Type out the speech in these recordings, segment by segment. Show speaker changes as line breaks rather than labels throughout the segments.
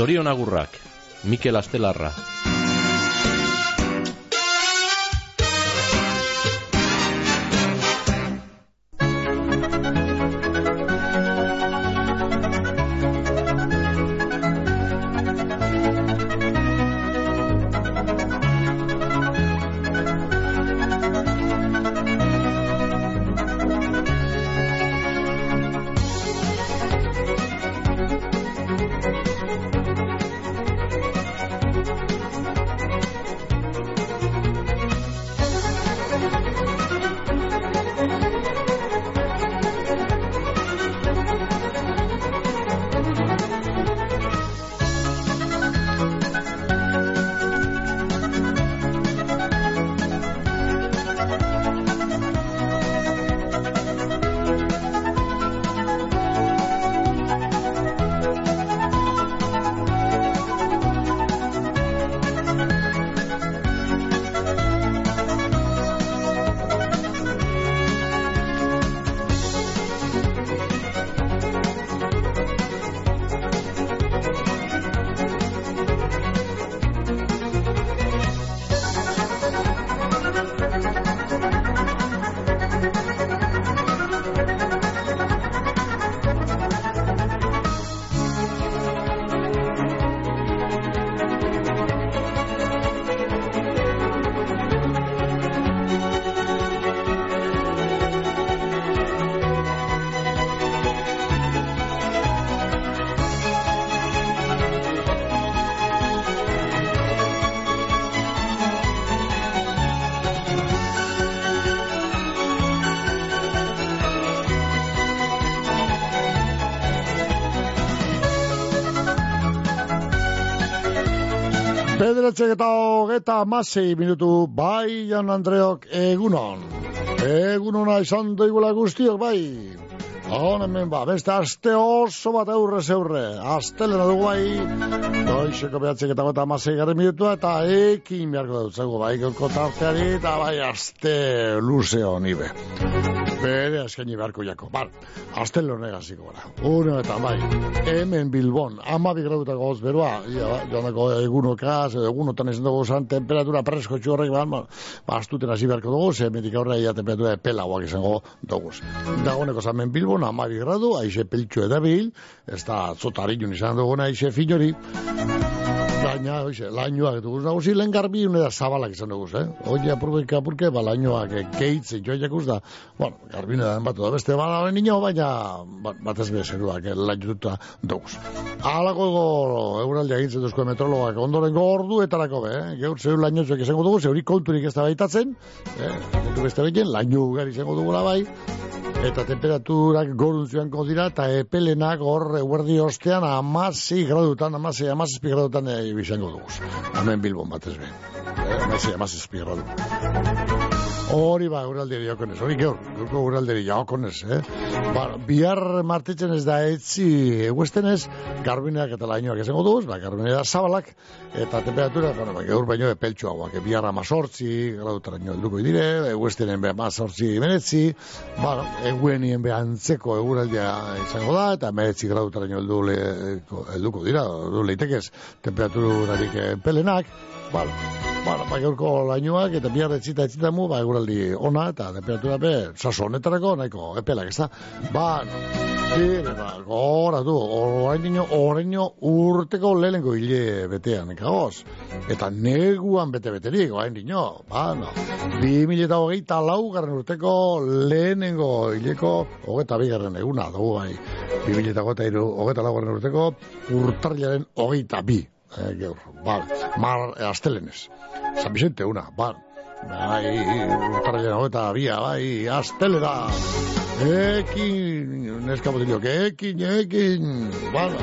Zorion agurrak, Mikel Astelarra.
Bederatzek eta hogeta amasei minutu bai, Jan Andreok, egunon. Egunona izan doigula guztiok, bai. Hon hemen ba, beste aste oso bat aurre zeurre. Astelena dugu bai, doixeko behatzek eta gota amasei garri minutua, eta ekin beharko dut zego, bai, tarteari, eta bai, aste luze honi be. Bere eskaini beharko jako. Bal, astel honegaziko gara. Uno eta bai, hemen Bilbon, ama bigraduta goz beroa, ia, joanako egunokaz, edo egunotan ezin dugu zan, temperatura presko txorrek, ba, ba, astuten hasi beharko dugu, ze metik aurre ia temperatura pelagoak izango dugu. Dagoneko zamen Bilbon, ama bigradu, aixe peltxo edabil, ez da zotarinun izan duguna, aixe finori, Baina, oixe, lainoak dugu nagusi, lehen garbi une da zabalak izan dugu, eh? Oie, apurke, apurke, ba, lainoak eh, keitze, joiak da, bueno, garbi une da batu da beste bala hori nino, baina ba, batez be zeruak, eh, laino duta dugu. Alako ego euraldi agintzen duzko metrologak, ondoren gordu etarako be, eh? Geur zeu lainozuek izango dugu, zeuri konturik ez da baitatzen, eh? Kontu beste begin, laino ugari izango dugu bai, eta temperaturak gorun dira, eta epelenak hor eguerdi ostean amasi gradutan, amasi, amasi gradutan e, izango dugu. Hemen Bilbon batez be. Eh, amasi, amasi gradutan. Hori ba, uralderi jakonez, hori geur, geurko uralderi jakonez, eh? Ba, bihar martitzen ez da etzi eguestenez, garbineak eta lainoak esango duz, ba, garbineak zabalak, eta temperatura, bueno, ba, geur baino epeltxu ba, bihar amazortzi, gradutara nio helduko dire, eguestenen be amazortzi menetzi, ba, eguenien be antzeko eguraldia izango da, eta menetzi heldu le, helduko dira, du leitekez, temperaturarik pelenak, Bala, bala, ba, gaurko lainoak eta bihar etzita etzita mu, ba, eguraldi ona eta temperatura be, saso honetarako, nahiko, epelak, ez da? Ba, dire, ba, gora du, orain dino, urteko lehenko hile betean, ekagoz. Eta neguan bete-beterik, orain dino, ba, no. Bi mila eta hogeita lau garren urteko lehenengo hileko, hogeta bigarren eguna, dugu, bai. Bi mila eta hogeita lau garren urteko urtarriaren hogeita bi eh, gaur, bal, mar eh, astelenez. San Vicente, una, bal. Bai, urtarra eta bia, bai, astelera. Ekin, neska botilio, ekin, ekin, bal.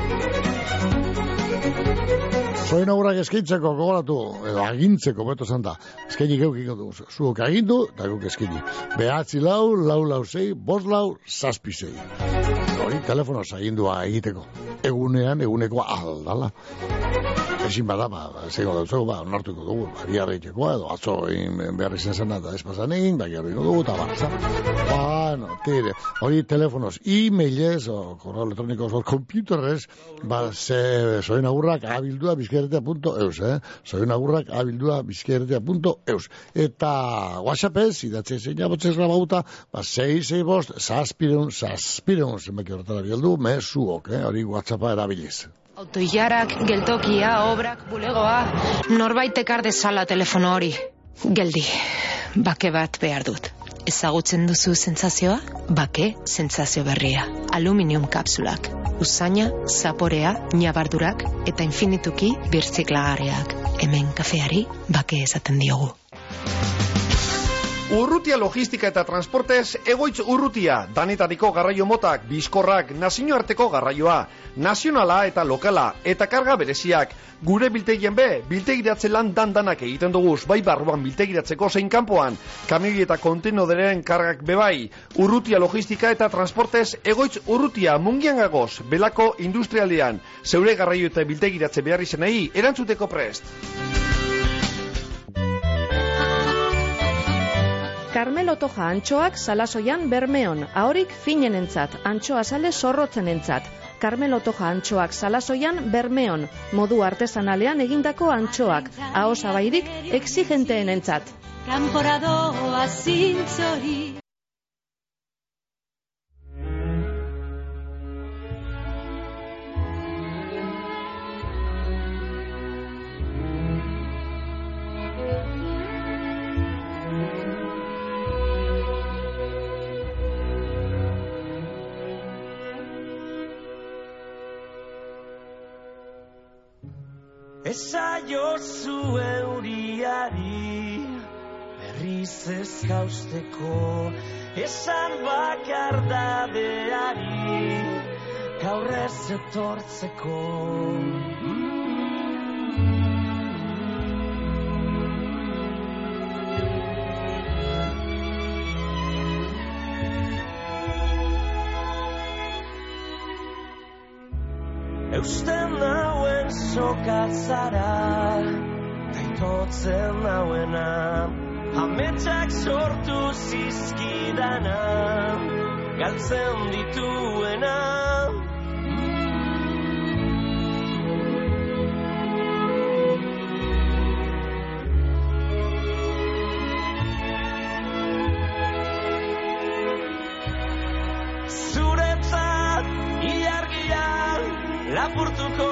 Zoin aurrak eskaintzeko gogoratu, edo agintzeko, beto zanta. Eskaini geukiko du. Zuok agindu, eta guk eskaini. Behatzi lau, lau lau zei, bos lau, zazpi zei. Telefono agindua egiteko. Egunean, eguneko aldala. Ezin bada, ba, zego dut ba, onartuko dugu, ba, biarra itxekoa, edo atzo egin behar izan zen eta ez pasanin, ba, jarriko dugu, eta bar, zan. Bueno, tire, hori telefonos, e-mailez, o correo electrónicos, o computerrez, ba, ze, soin agurrak abildua bizkerretea.eus, eh? Soin agurrak abildua bizkerretea.eus. Eta WhatsAppez, idatze zein abotzez grabauta, ba, sei, sei bost, zazpireun, zazpireun, zenbaki horretara bieldu, mesuok, eh? Hori WhatsAppa erabiliz.
Autoilarak, geltokia, obrak, bulegoa, norbait ekar dezala telefono hori. Geldi, bake bat behar dut. Ezagutzen duzu sentsazioa? Bake, sentsazio berria. Aluminium kapsulak. Usaina, zaporea, nabardurak eta infinituki birtziklagarriak. Hemen kafeari bake esaten diogu.
Urrutia logistika eta transportez egoitz urrutia, danetariko garraio motak, bizkorrak, nazioarteko garraioa, nazionala eta lokala, eta karga bereziak. Gure biltegien be, biltegiratze lan dandanak egiten duguz, bai barruan biltegiratzeko zein kanpoan, kamioi eta kontenoderen kargak bebai. Urrutia logistika eta transportez egoitz urrutia mungian gagoz, belako industrialdean, zeure garraio eta biltegiratze behar izenei, erantzuteko prest.
Carmelo Toja antxoak salasoian bermeon, ahorik finenentzat, antxoa sale zorrotzenentzat. Carmelo Toja antxoak salasoian bermeon, modu artesanalean egindako antxoak, ahosa bairik exigenteenentzat.
Kanporadoa zintzori
Esa jozu euriari berriz ez gauzteko Esan bakar dadeari gaur ez etortzeko. Eusten nauen sokatzara Taitotzen nauena Ametsak sortu zizkidana Galtzen dituena. Zuretzat ilargia lapurtuko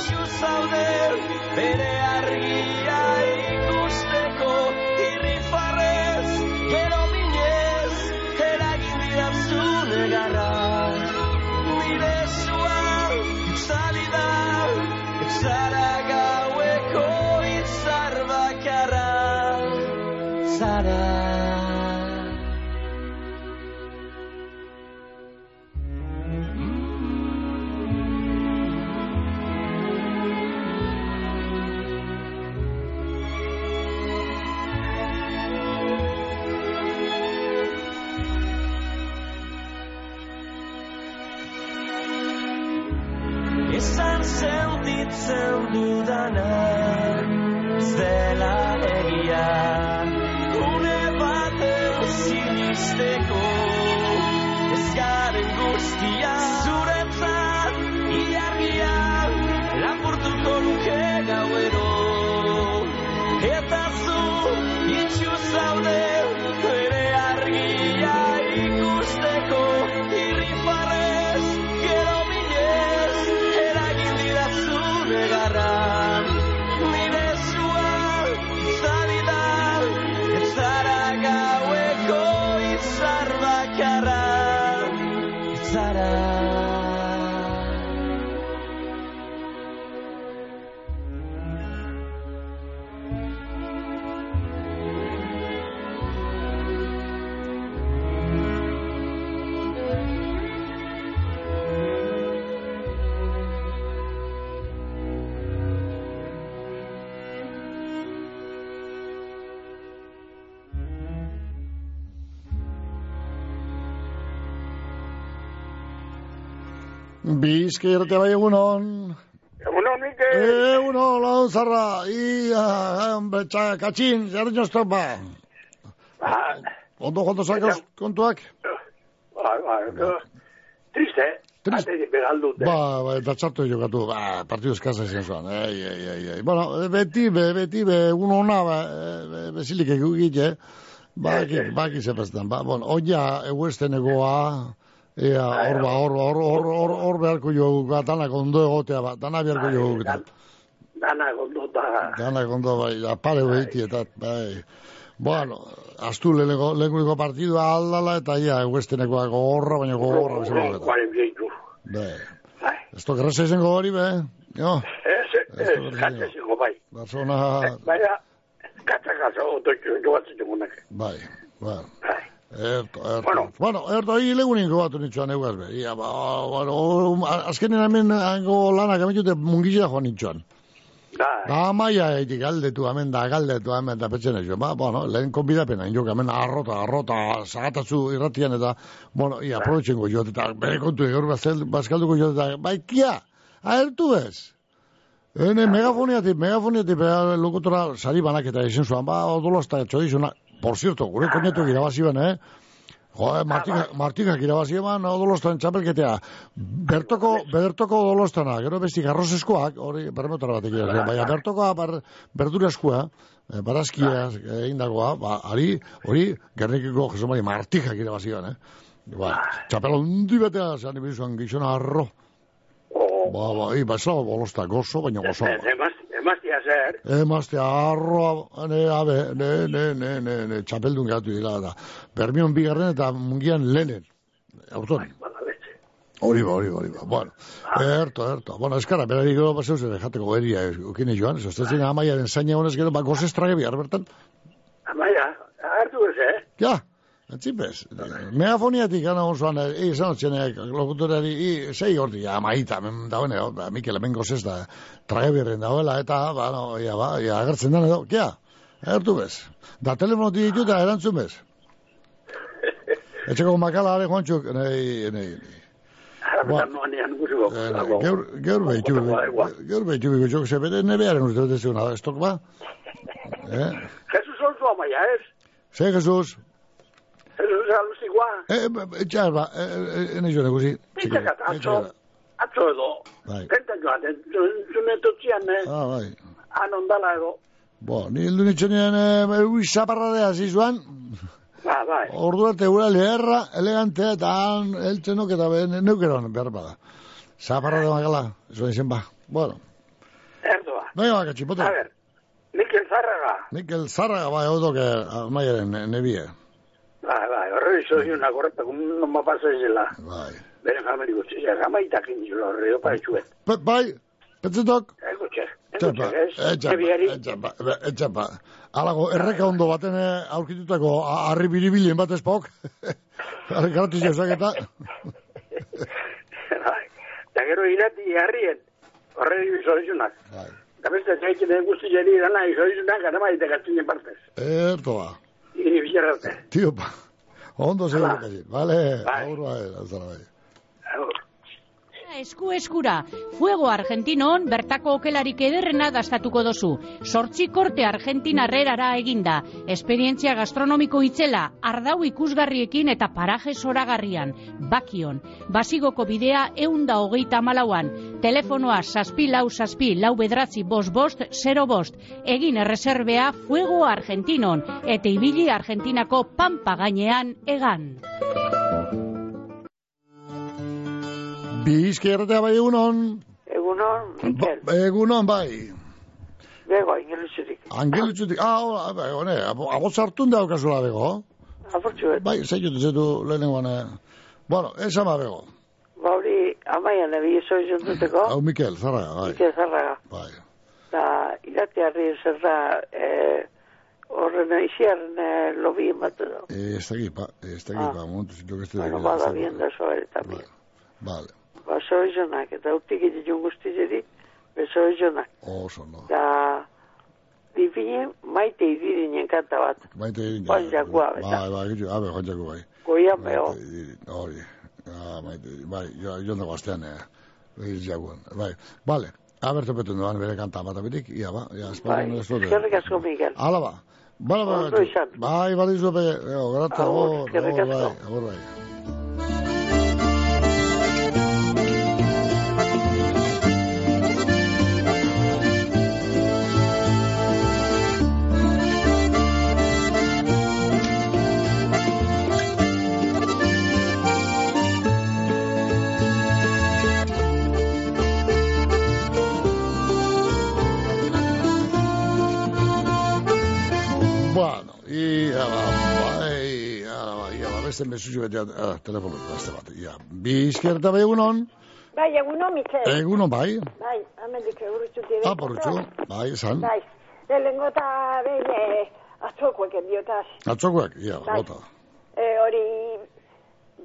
itxu zaude bere argia
Bizke irrate bai egunon.
Egunon, Mikel.
Egunon, lau zarra. Ia, hombre, txa, katxin, zer joztan ba.
Ah,
Ondo, ondo zakaz kontuak?
ba, ba, ba, triste, eh?
Triste.
Eh?
Ba, ba, eta txartu jokatu, ba, partidu eskasa izan zuan. Ei, ei, ei, ei. Bueno, beti, be, beti, be, egun hona, ba, be, bezilik egugit, eh? Ba, ki, ba, ki zepazten, ba, bon, oia, eguesten egoa, ea, hor, ba, hor, hor, hor, hor, hor beharko jogu, ba, danak ondo egotea, ba, dana beharko jogu, eta.
Dana gondo da.
Danak ondo, bai, da, pare behiti, eta, bai. Bueno, astu lehenko, lehenko partidua aldala, eta ia, eguestenekoa gogorra, baina gogorra, bezala, eta.
Guaren bieitu.
Be,
Bai.
esto gerreza izango hori, be, jo,
Ez, ez, katza zingo, bai.
Barzona,
Baina, katza katza, otoiko, joatzen jomunak.
bai, bai.
Bai.
Erto, erto.
Bueno.
Bueno, erto, hi legunin gobatu nitxoan egaz be. Ia, ba, bueno, azkenen hemen hango lanak ametute mungizia joan nitxoan.
Da,
Da maia eiti galdetu hemen, da galdetu hemen, da petzen ez. Ba, bueno, lehen konbidapena, inok hemen arrota, arrota, zagatatzu irratian eta, bueno, ia, aprobetxengo joat, eta bere kontu egor bazkalduko joat, eta, bai, kia, ahertu bez. Hene, megafoniatik, megafoniatik, bera lokutora sari banaketa izan zuen, ba, odolozta txodizuna, por cierto, gure konetuk irabazi ben, eh? Joder, Martika, Martikak irabazi eman odolostan txapelketea. Bertoko, bertoko odolostana, gero besti garroseskoak, hori bermotara batek irabazi, baina bertokoa ber, berduraskoa, eh, barazkia egin dagoa, ba, ari, hori, gernikiko jesomari Martikak irabazi ben, eh? Ba, txapel ondi betea, zan ibizuan gizona arro.
o,
Ba, ba, i, ba, bolosta gozo, baina gozo.
emaz, emaztia zer,
Emazte arroa, ne, abe, ne, ne, ne, ne, ne, txapeldun gatu dira, da. Bermion bigarren eta mungian lehenen.
Beste.
Hori ba, hori ba, hori ba. Bueno, erto, erto. Bueno, eskara, berarik gero baseu zer, jateko eria, ukine joan, ez estetzen amaiaren zaina honez gero, ba, gozes trage bihar bertan.
Amaia, hartu ez, eh?
Ja, entzipez. Megafoniatik gana e, izan otzenek, lokutorari, i, sei horti, amaita, men dauen, e, ba, Mikel, hemen gozes da, trage birren dauela, eta, ba, no, ia, ba, ia, agertzen den edo, kia, ertu bez. Da, telefonotik ditu eta erantzun bez. Etxeko makala are joantxuk, nei, nei, nei. Eh, Gaur, gaur behitu, gaur behitu, ze bere nebearen urte bete zeuna, estok ba? Eh?
Jesus olzu amaia, ez?
Ze, Jesus?
Jesus aluzikoa.
Eh, etxar ba, eh, ene jo negusi.
Pitzakat, atzo, atzo edo.
Bai.
Penta joan, zunetotzian, eh?
Ah, bai.
Han ondala edo.
Bo, ni hildu nitxenean, eh, ui, zaparradea zizuan,
Ba, bai.
ordu arte gura leherra, elegantea, eta han, eltzenok eta ben, neukeron, behar bada. Zaparradea magala, zuen izen ba. Bueno,
Erdoa.
nahi baka txipote.
A ver, Mikel Zarraga.
Mikel Zarraga, bai, hau doke, amaiaren, nebie.
Bai, bai, horre izo di una korreta, no ma pasa zela.
Bai.
Beren jamari gutxi, ja, jamaitak indilo horre, opa etxuet.
Bai, petzetok,
Ego txek, ego txek, ez?
etxapa,
Ebiari,
etxapa. Alago, erreka ondo baten eh, aurkitutako harri biribilien bat espok. Harri gratis jauzak eta.
bai. Da gero irati harrien, horre izo dizunak.
Bai.
Da beste zaitzen guzti jeri dana izo dizunak, gara maite gatzinen partez.
Erto ba.
Ini bilarrate.
Tio pa. Ondo seguro
Hala.
kasi. Vale,
Bai.
aur bai, azara bai.
Agur.
Esku eskura, Fuego Argentinon bertako okelarik ederrena dastatuko dozu. Sortzi korte Argentinarrerara eginda. Esperientzia gastronomiko itzela, ardau ikusgarriekin eta paraje zoragarrian. Bakion, basigoko bidea eunda hogeita malauan. Telefonoa saspi lau saspi lau bedratzi bost bost, zero bost. Egin erreserbea Fuego Argentinon, eta ibili Argentinako pampa gainean egan.
Bizki erratea bai egunon.
Egunon, Mikel,
Ba, egunon bai.
bego, ingeluzurik.
Angelutzutik, ah, hola, bai, hone, aboz hartun daukazula bego.
Afortzuet,
Bai, zeitu zetu lehenengoan. eh. Bueno, esan ba bego.
ba hori, amaian ebi izo izunduteko,
Hau Mikel, zarraga, bai.
Mikel Zarraga.
Bai.
Da, iratiarri zer da, eh, horren aiziaren eh, lobi ematu da.
Eh, ez dakit, pa, ez dakit,
Ah.
pa, momentu zitu que este
Bueno, bada bien da soare también.
Vale,
Ba, soizonak, eta urtik egiten guztizeri, be soizonak.
oso, no.
Da, dipine, maite idirinen kanta bat.
Maite egin.
Juan Jakua, beta.
Bai, bai, gitu, abe, Juan Jakua, bai. Maite Idirin, Hori. Ah, maite, bai, jo, jo dago astean, eh, hil jagun, bai, bale, aber topetu duan bere kanta bat abitik, ia ba, ia,
Bai,
espalda, espalda.
eskerrik asko, Miguel.
Hala ba, bala, bala, bai, bai, zupe, eo, grata,
Agur,
agur,
eskerrik
agur, bai, agur, bai. Beste mesutxu bete, ah, telefono, beste bat, ia. Bizkerta bai egunon,
Bai, eguno, Mikel.
egunon bai,
Bai, amendik eurutxuti.
ah, porrutxu, bai, esan,
Bai, lehenengo eta behin eh, atzokoek enbiotaz.
atzokoak, ia,
Bai.
bota.
Eh, hori,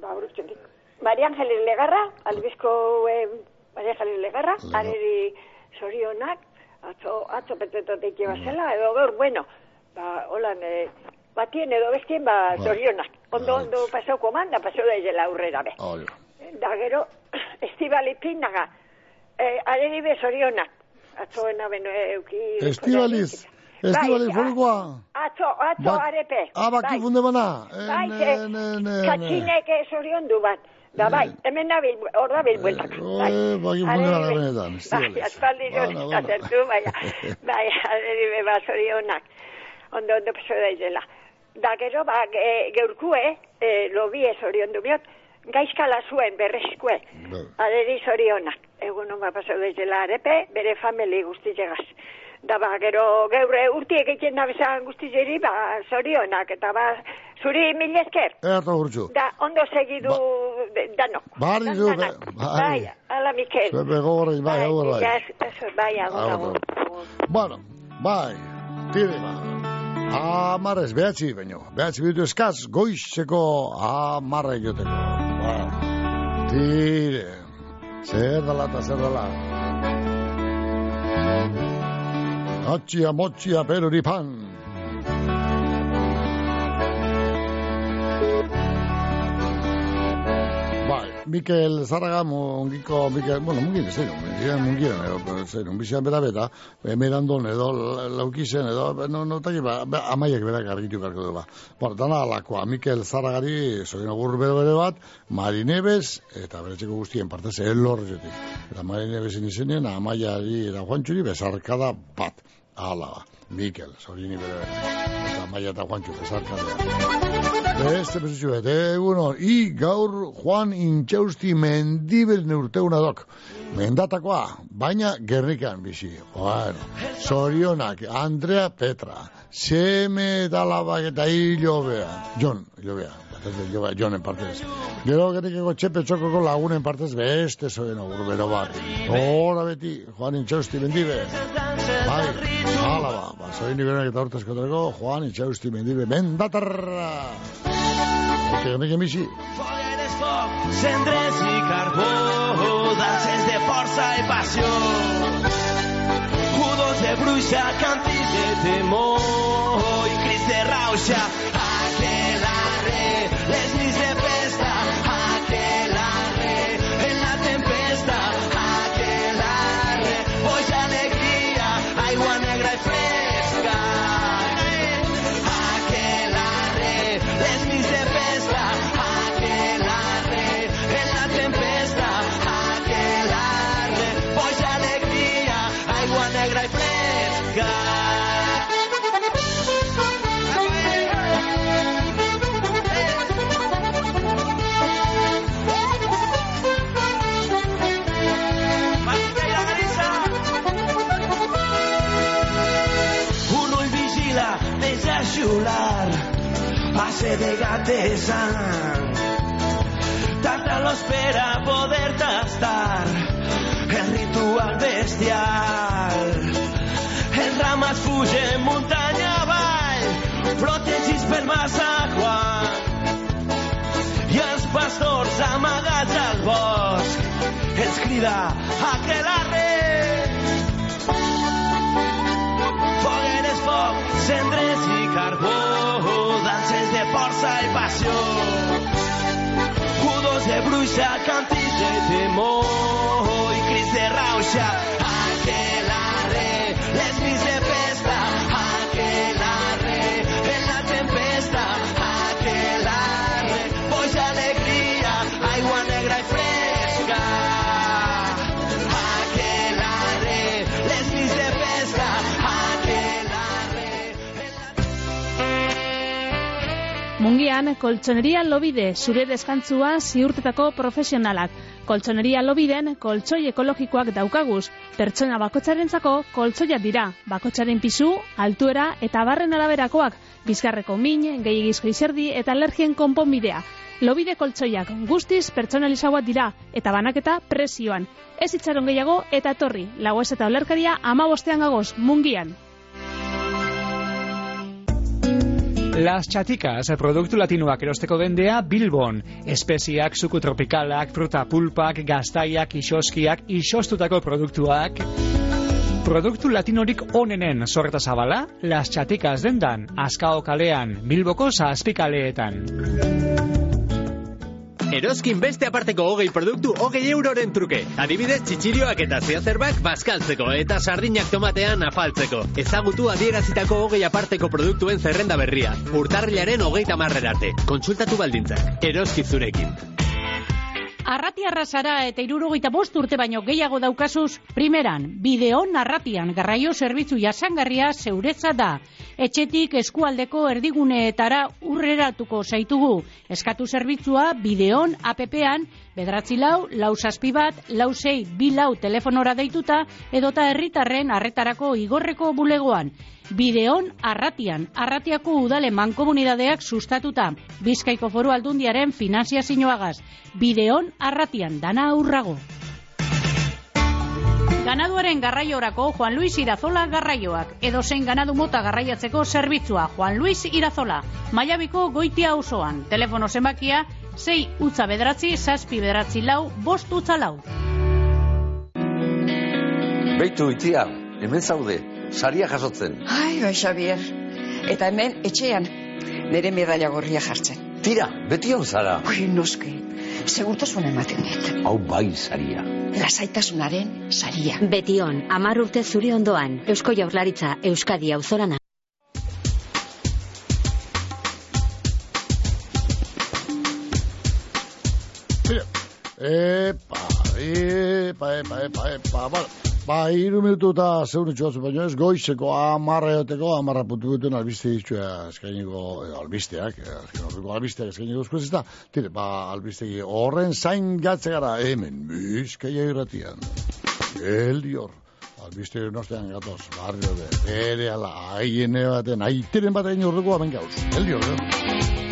ba, urutxutik. Maria Angelis Legarra, albizko eh, Maria Angelis Legarra, areri sorionak, atzo, atzo petetotik zela, edo gaur, bueno, ba, holan, eh, batien edo bestien, ba,
Bai.
sorionak. Ondo,
Bai.
ondo pasau komanda, pasau daizela aurrera, be.
Ja.
Da gero, estibali pinaga, eh, areri bezorionak. Atzoena beno euki...
Estibaliz, Estibaliz
Bai,
forukoa.
Atzo, atzo,
Ba-
arepe.
Ah, baki funde bana.
Bai, katxinek zorion du bat. Da bai, hemen nabil, hor dabil bueltak. Bai, Areri be-
benetan,
Bai, aspaldi hori
bana.
azertu, baina, bai, areri be bazorionak. Ondo, ondo paso daizela. Da gero, ba, ge, geurkue, eh, lobi ez orion du biot, gaizkala zuen berrezkue.
Bai.
Aderi zorionak, egun hon pasau daizela arepe, bere famili guztiegaz. Da ba, gero geure urtiek egiten nabezan guztieri, ba, zorionak, eta ba, zuri mil esker.
Eta urtsu.
Da, ondo segidu de- danok.
Bari zu,
danak.
be- bai.
Bai, ala Mikel.
Zepe gogorra, bai, bai.
ja, eso, bai, agur,
Agur,
agur. agur.
Bueno, bai, tire ba. Amarrez, behatzi, baino. Behatzi bitu eskaz, goizeko amarra joteko. Ba, tire. Zer dala eta zer dala. Atxia, motxia, peruri Mikel Zaraga mungiko, Mikel, bueno, mungin, zein, mungin, mungin, edo, zein, bizian bera bera, emerandon edo la- laukizen edo, no, no, taki, ba, ba, amaiek berak argitu beharko du, ba. Bueno, dana alakoa, Mikel Zaragari, zoin agur bere bere bat, Mari Nebes, eta bere txeko guztien partez, elorretik. Eta Mari Nebesin izenien, amaiari eta Juantxuri, bezarkada bat. Hala, ba. Mikel, zorini bere bere. Amaia eta Juantxu, bezarkadea. Beste bezutxu bet, eguno, i gaur Juan Intxausti mendibel neurteuna dok. Mendatakoa, baina gerrikan bizi. Bueno, zorionak, Andrea Petra, seme eta labak eta hilo bea. Jon, hilo bea. Da, hilo bea, Jonen partez. Gero gerrikeko txepe txokoko lagunen partez beste zoen agur bero bat. Hora beti, Juan Intxausti mendibe. Bai, hala ba, ba, zoin iberak eta hortaz kotreko, Juan Intxausti mendibe, mendatarra. Eta
és foc, cendres i carbó, danses de força i passió. Judos de bruixa, cantis de temor i crits de rauxa. Aquelarre, les nits de festa, base de gatesant. Tanta lo espera poder tastar el ritual bestial. Els rames fugen muntanya avall, protegits per massa Juan. I els pastors amagats al bosc els crida aquelarre. Jette des mots. Il crie ses raucha, la
Mungian, koltsoneria lobide, zure deskantzua ziurtetako profesionalak. Koltsoneria lobiden, koltsoi ekologikoak daukaguz. Pertsona bakotxarentzako koltsoiak dira. Bakotxaren pisu, altuera eta barren araberakoak. Bizkarreko min, gehiagizko izerdi eta alergien konponbidea. Lobide koltsoiak guztiz pertsonalizagoak dira eta banaketa presioan. Ez itxaron gehiago eta etorri. Lagoez eta olerkaria ama bostean gagoz, mungian.
Las Chaticas, produktu latinoak erosteko dendea Bilbon. Espeziak, suku tropikalak, fruta pulpak, gaztaiak, isoskiak, isostutako produktuak. Produktu latinorik onenen sorta zabala, Las Chaticas dendan, Azkao kalean, Bilboko zazpikaleetan.
Eroskin beste aparteko hogei produktu hogei euroren truke. Adibidez, txitxilioak eta zeazerbak bazkaltzeko eta sardinak tomatean afaltzeko. Ezagutu adierazitako hogei aparteko produktuen zerrenda berria. Urtarrilaren hogeita marrer arte. Kontsultatu baldintzak. Eroski zurekin.
Arratiarra zara eta irurogeita bost urte baino gehiago daukazuz, primeran, bideon arratian garraio zerbitzu jasangarria zeuretza da. Etxetik eskualdeko erdiguneetara urreratuko zaitugu. Eskatu zerbitzua bideon APP-an, bedratzi lau, lau zazpi bat, lau zei, bi lau telefonora deituta, edota herritarren arretarako igorreko bulegoan. Bideon Arratian, Arratiako udale mankomunidadeak sustatuta, Bizkaiko foru aldundiaren finanziazioagaz. Bideon Arratian, dana aurrago. Ganaduaren garraiorako Juan Luis Irazola garraioak, edo zein ganadu mota garraiatzeko zerbitzua Juan Luis Irazola, Maiabiko goitia osoan, telefono zenbakia, 6 utza bederatzi, zazpi bederatzi lau, bost utza lau.
Beitu itia, hemen zaude, saria jasotzen.
Ai, bai, Xavier. Eta hemen, etxean, nire medalla gorria jartzen.
Tira, beti hon zara.
Ui, noski, segurtasun ematen dit.
Hau bai saria.
Lasaitasunaren saria.
Betion, amar urte zuri ondoan, Eusko Jaurlaritza, Euskadi auzorana.
Epa, epa, epa, epa, epa, ba, ba, iru minutu eta zeun itxuatzu baino ez, goizeko amarra eoteko, amarra puntu duten albiste ditxua eskainiko, eh, albisteak, eh, horreko albisteak eskainiko eskuez ez da, tire, ba, albistegi horren zain gatze gara, hemen, bizkaia irratian, geldi hor, albistegi nostean gatoz, barrio de, bere ala, aiene baten, aiteren bat egin horreko aben gauz, geldi hor,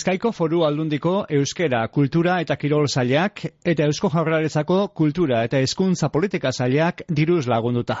Bizkaiko foru aldundiko euskera, kultura eta kirol zailak eta eusko jaurlaritzako kultura eta hezkuntza politika zailak diruz lagunduta.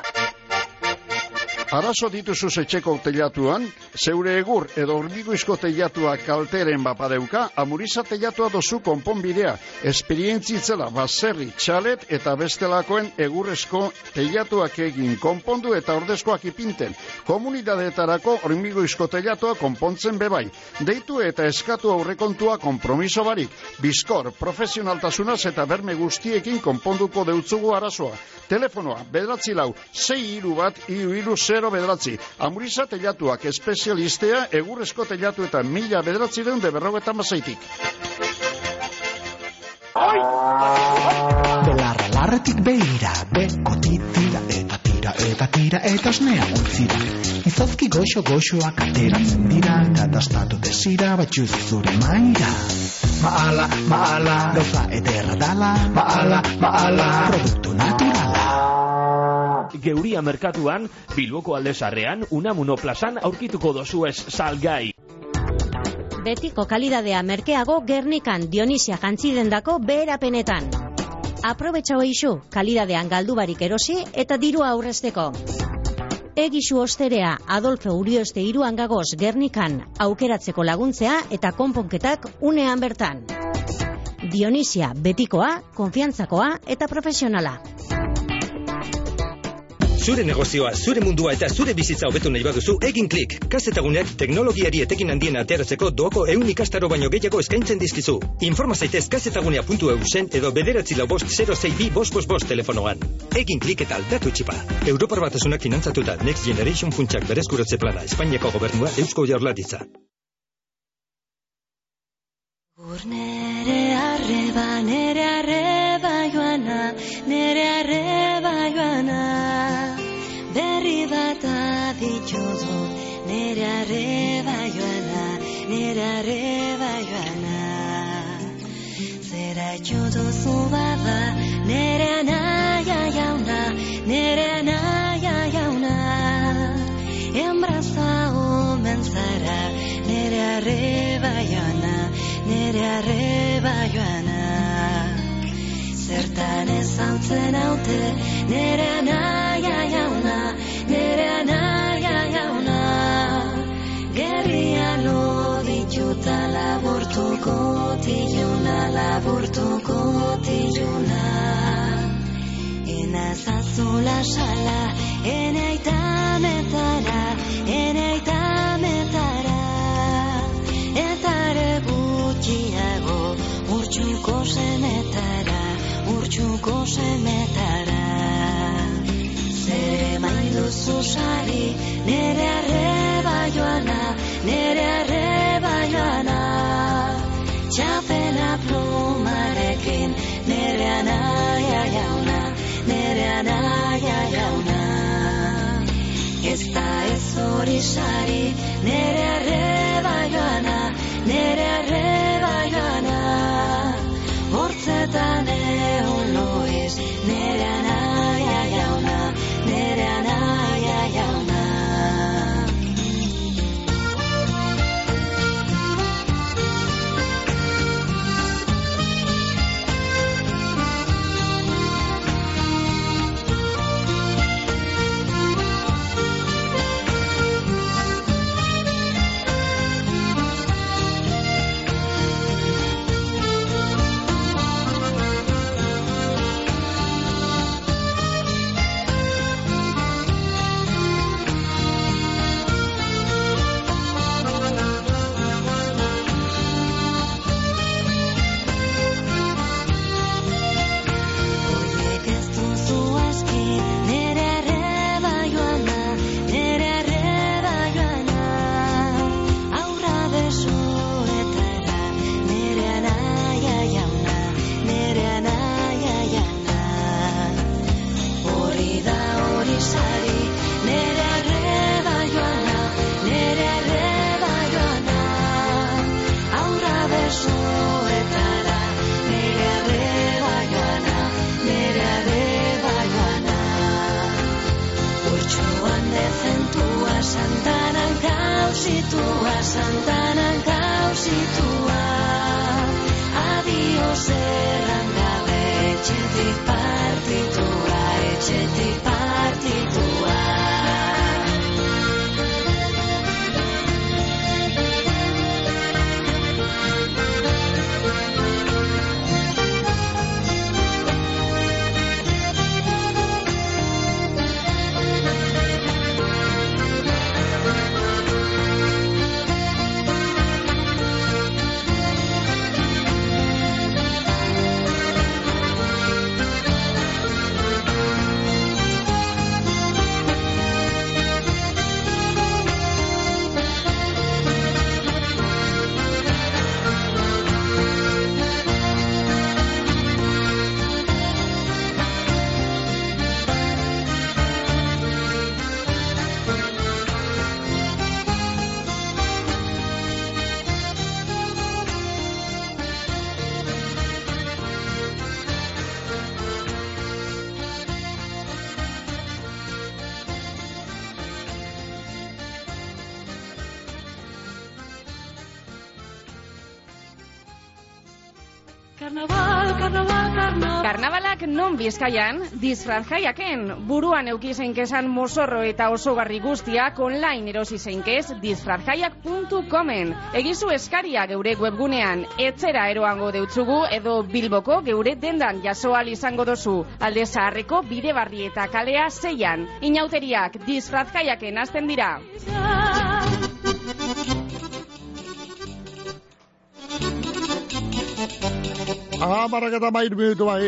Arazo dituzu etxeko teilatuan, zeure egur edo hormiguizko teilatuak kalteren bapadeuka, amuriza teilatua dozu konponbidea, esperientzitzela baserri, txalet eta bestelakoen egurrezko teilatuak egin konpondu eta ordezkoak ipinten. Komunidadeetarako hormiguizko teilatua konpontzen bebai. Deitu eta eskatu aurrekontua kompromiso barik. Bizkor, profesionaltasunaz eta berme guztiekin konponduko deutzugu arazoa. Telefonoa, bedratzi lau, sei iru bat, iru iru zero bedratzi. Amuriza teilatuak espezialistea, egurrezko teilatu eta mila bedratzi deun de berrogeta mazaitik.
Belarra larretik beira, beko eta tira eta tira eta osnea utzira. Izozki goxo goxoak ateratzen dira, katastatu desira batxuz zure maira. Maala, maala, gauza ederra dala, maala, maala, produktu naturala.
Geuria merkatuan, Bilboko aldezarrean, Unamuno plazan aurkituko dozuez salgai.
Betiko kalidadea merkeago Gernikan Dionisia jantzidendako beherapenetan. Aprobetxa hoixu, kalidadean galdubarik erosi eta dirua aurrezteko. Egisu osterea Adolfo Urioste iruan gagoz Gernikan aukeratzeko laguntzea eta konponketak unean bertan. Dionisia betikoa, konfiantzakoa eta profesionala.
Zure negozioa, zure mundua eta zure bizitza hobetu nahi baduzu, egin klik. Kazetaguneak teknologiari etekin handien ateratzeko doako eun ikastaro baino gehiago eskaintzen dizkizu. Informa zaitez kazetagunea.eu zen edo bederatzi lau bost 06 bost bost bost telefonoan. Egin klik eta aldatu txipa. Europar batasunak finantzatuta Next Generation funtsak berezkuratze plana Espainiako gobernua Eusko Jaurlaritza.
Ur nere arreba, nere arreba joana, nere arreba joana. Berri bat adituzu, nere arreba joana, nere arreba joana. Zera itxuduzu bada, nere anaia jauna, nere anaia jauna. Enbraza omen zara, nere arreba joana, nere arreba joana. Zertan ezautzen haute, nere anaia jauna, anaia jauna. Gerria lodituta laburtuko tiluna, laburtuko tiluna. Ena zazula sala, ene itametara, ene itametara. Eta gutxiago, urtsuko semetara, urtsuko semetara. Mainduzu sari, nere arreba joana, nere arreba joana. Txapela plumarekin, nere anaia jauna, nere anaia jauna. Ez da ez hori sari, nere arreba
Karnaval, karnaval, karnaval.
Karnabalak non bizkaian, disfraz jaiaken, buruan euki zeinkezan mozorro eta osogarri guztiak online erosi zeinkez disfrazjaiak.comen. Egizu eskaria geure webgunean, etzera eroango deutzugu edo bilboko geure dendan jasoal izango dozu. Alde zaharreko bide barri eta kalea zeian. Inauteriak disfraz jaiaken azten dira.
Amarak eta mair minutu bai.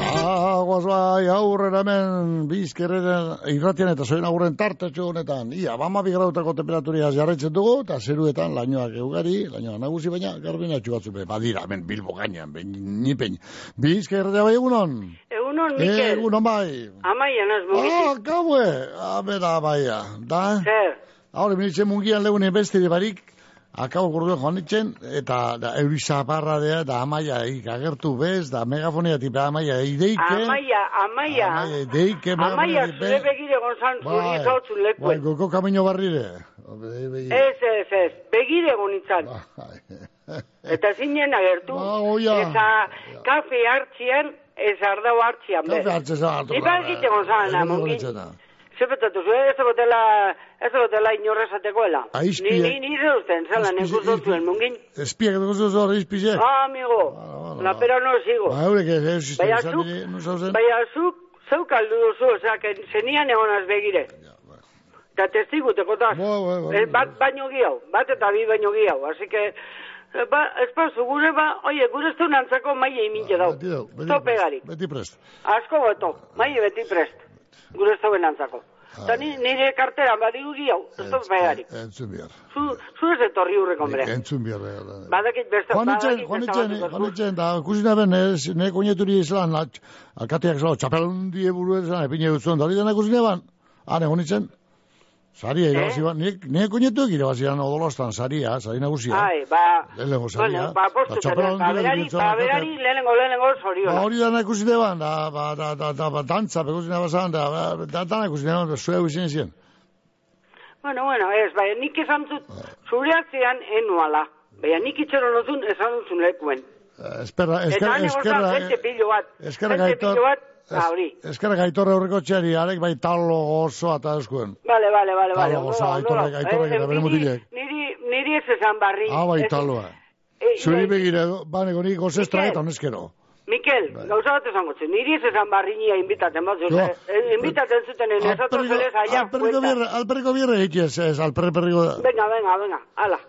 Aguaz bai, aurrera hemen bizkerren irratian eta zoin aurren tartetxo honetan. Ia, bama bigrautako temperaturia jarretzen dugu, eta zeruetan lainoak eugari, lainoak nagusi baina, garbinatxu batzu be, badira, hemen bilbo gainean, ben, nipen. Bizkerretea bai egunon?
Egunon, Mikel.
Egunon bai.
Amaia naz mugitik.
Ah, gaue, abera baia, da?
Zer?
Haure, minitzen mungian lehune beste barik, akabo gurdu joan nitzen, eta da, eurizaparra dea, da amaia eik agertu bez, da megafonia tipe amaia ideike.
Amaia, amaia.
Amaia ideike,
Amaia, zure begire gonzan, zuri
Bai,
zautzun
bai,
lekuen.
goko kamino barrire. Be-
Ez, ez, ez, begire gonitzan. Eta zinen agertu.
Ba, oia.
Eta kafe hartzian, ez ardau hartzian.
Kafe hartzen zan.
Iba egite gonzan, amongin. Zepetatu zu, ez egotela, ez egotela inorrezatekoela.
Aizpia.
Ni, ni, ni zeusten, zala, nek uzotuen, mungin.
Espiak dugu zuzu hori izpize.
Ah, amigo, la pera no sigo.
Ba, eurek ez, ez, nire, nu zauzen.
baina zuk, zeuk aldu duzu, que zenian egonaz begire. Eta testigu tekotaz. Eh, bat baino giau, bat eta bi baino giau, así que, eh, ba, ez pasu, gure ba, oie, gure ez antzako maile imintxe dau. Tope gari.
Beti prest.
Asko beto, maile beti prest. Gure ez dauen antzako. Eta ni, nire karteran badigu giau, ez tope gari.
Entzun bihar.
Zu, zu ez etorri hurrek, hombre.
Entzun bihar. eh,
Badakit beste,
Juanitzen,
badakit beste
Juanitzen,
batzuk asko.
Juanitzen, da, kusina ben, ez, ne koineturi izan, at- alkateak zela, txapelundi eburu izan, epine gutzuen, da hori dena kusina ban, hane, Juanitzen, saria irabazi ban, ne, ne koinetuek irabazi ban odolostan, saria, sari nagusia.
Ai, ba,
Lehenengo saria.
bueno, ba, postu,
txapelundi
ba, berari, ba, berari, lehenengo, lehenengo,
Ba,
zoriona.
hori dana ikusi ban, da, ba, da, da, da, ba, dantza, bekusina bazan, da, ba, da, dana ikusi ban, zuea izan zien.
Bueno, bueno, ez, bai, nik esan dut, zure atzean enuala. Baina nik itxero nozun esan duzun lekuen.
Eh, Esperra,
Eta
eskerra,
hane gozan,
eskerra,
gente pilo bat.
eskerra
gente
gaitor,
pilo bat, ah, hori.
eskerra gaitorre horreko txeri, arek bai talo gozo eta eskuen.
Vale, vale, vale.
Talo gozo,
ondo da, ondo
aitorrek,
da.
aitorrek
Eh,
eta bere mutilek.
Niri, niri ez esan barri.
Ah, bai taloa.
Eh,
Zuri
eh,
begire, baneko nik gozestra
Mikel.
eta honezkero.
Mikel, gauza bat esango zen, niri ez esan barriñia invitaten bat,
Jo.
zure, eh, invitaten zuten en esatu zelez allá
Alperriko bierre, alperriko bierre egitez, ez, alperriko...
Venga, venga, venga, ala.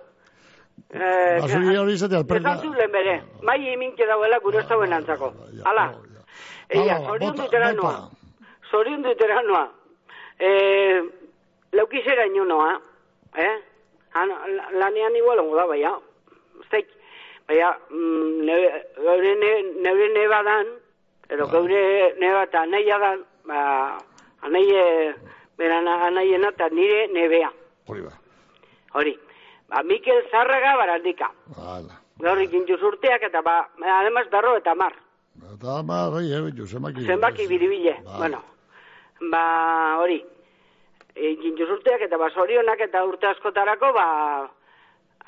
Eh,
Ba, zuri hori izate alperriko...
Esan zuen bere, mai emintxe dauela gure ez dauen antzako. Ala. Eia, zorion
bota,
dutera
bota.
noa. Zorion dutera noa. Eh? Han, la- lanean igual ongo da, baina. Zeik, baina, mm, nebe- geure ne- neure neba dan, edo geure neba eta anaia dan, ba, anaie, bera na- anaiena eta nire nebea.
Hori ba.
Hori. Ba, Mikel Zarraga barandika.
Hala.
Gaur ikintuz urteak eta ba, además berro eta mar.
Eta ma, bai, eh, zenbaki.
Zenbaki biribile, bueno. Ba, hori. Ikintuz urteak eta ba, zorionak eta urte askotarako, ba,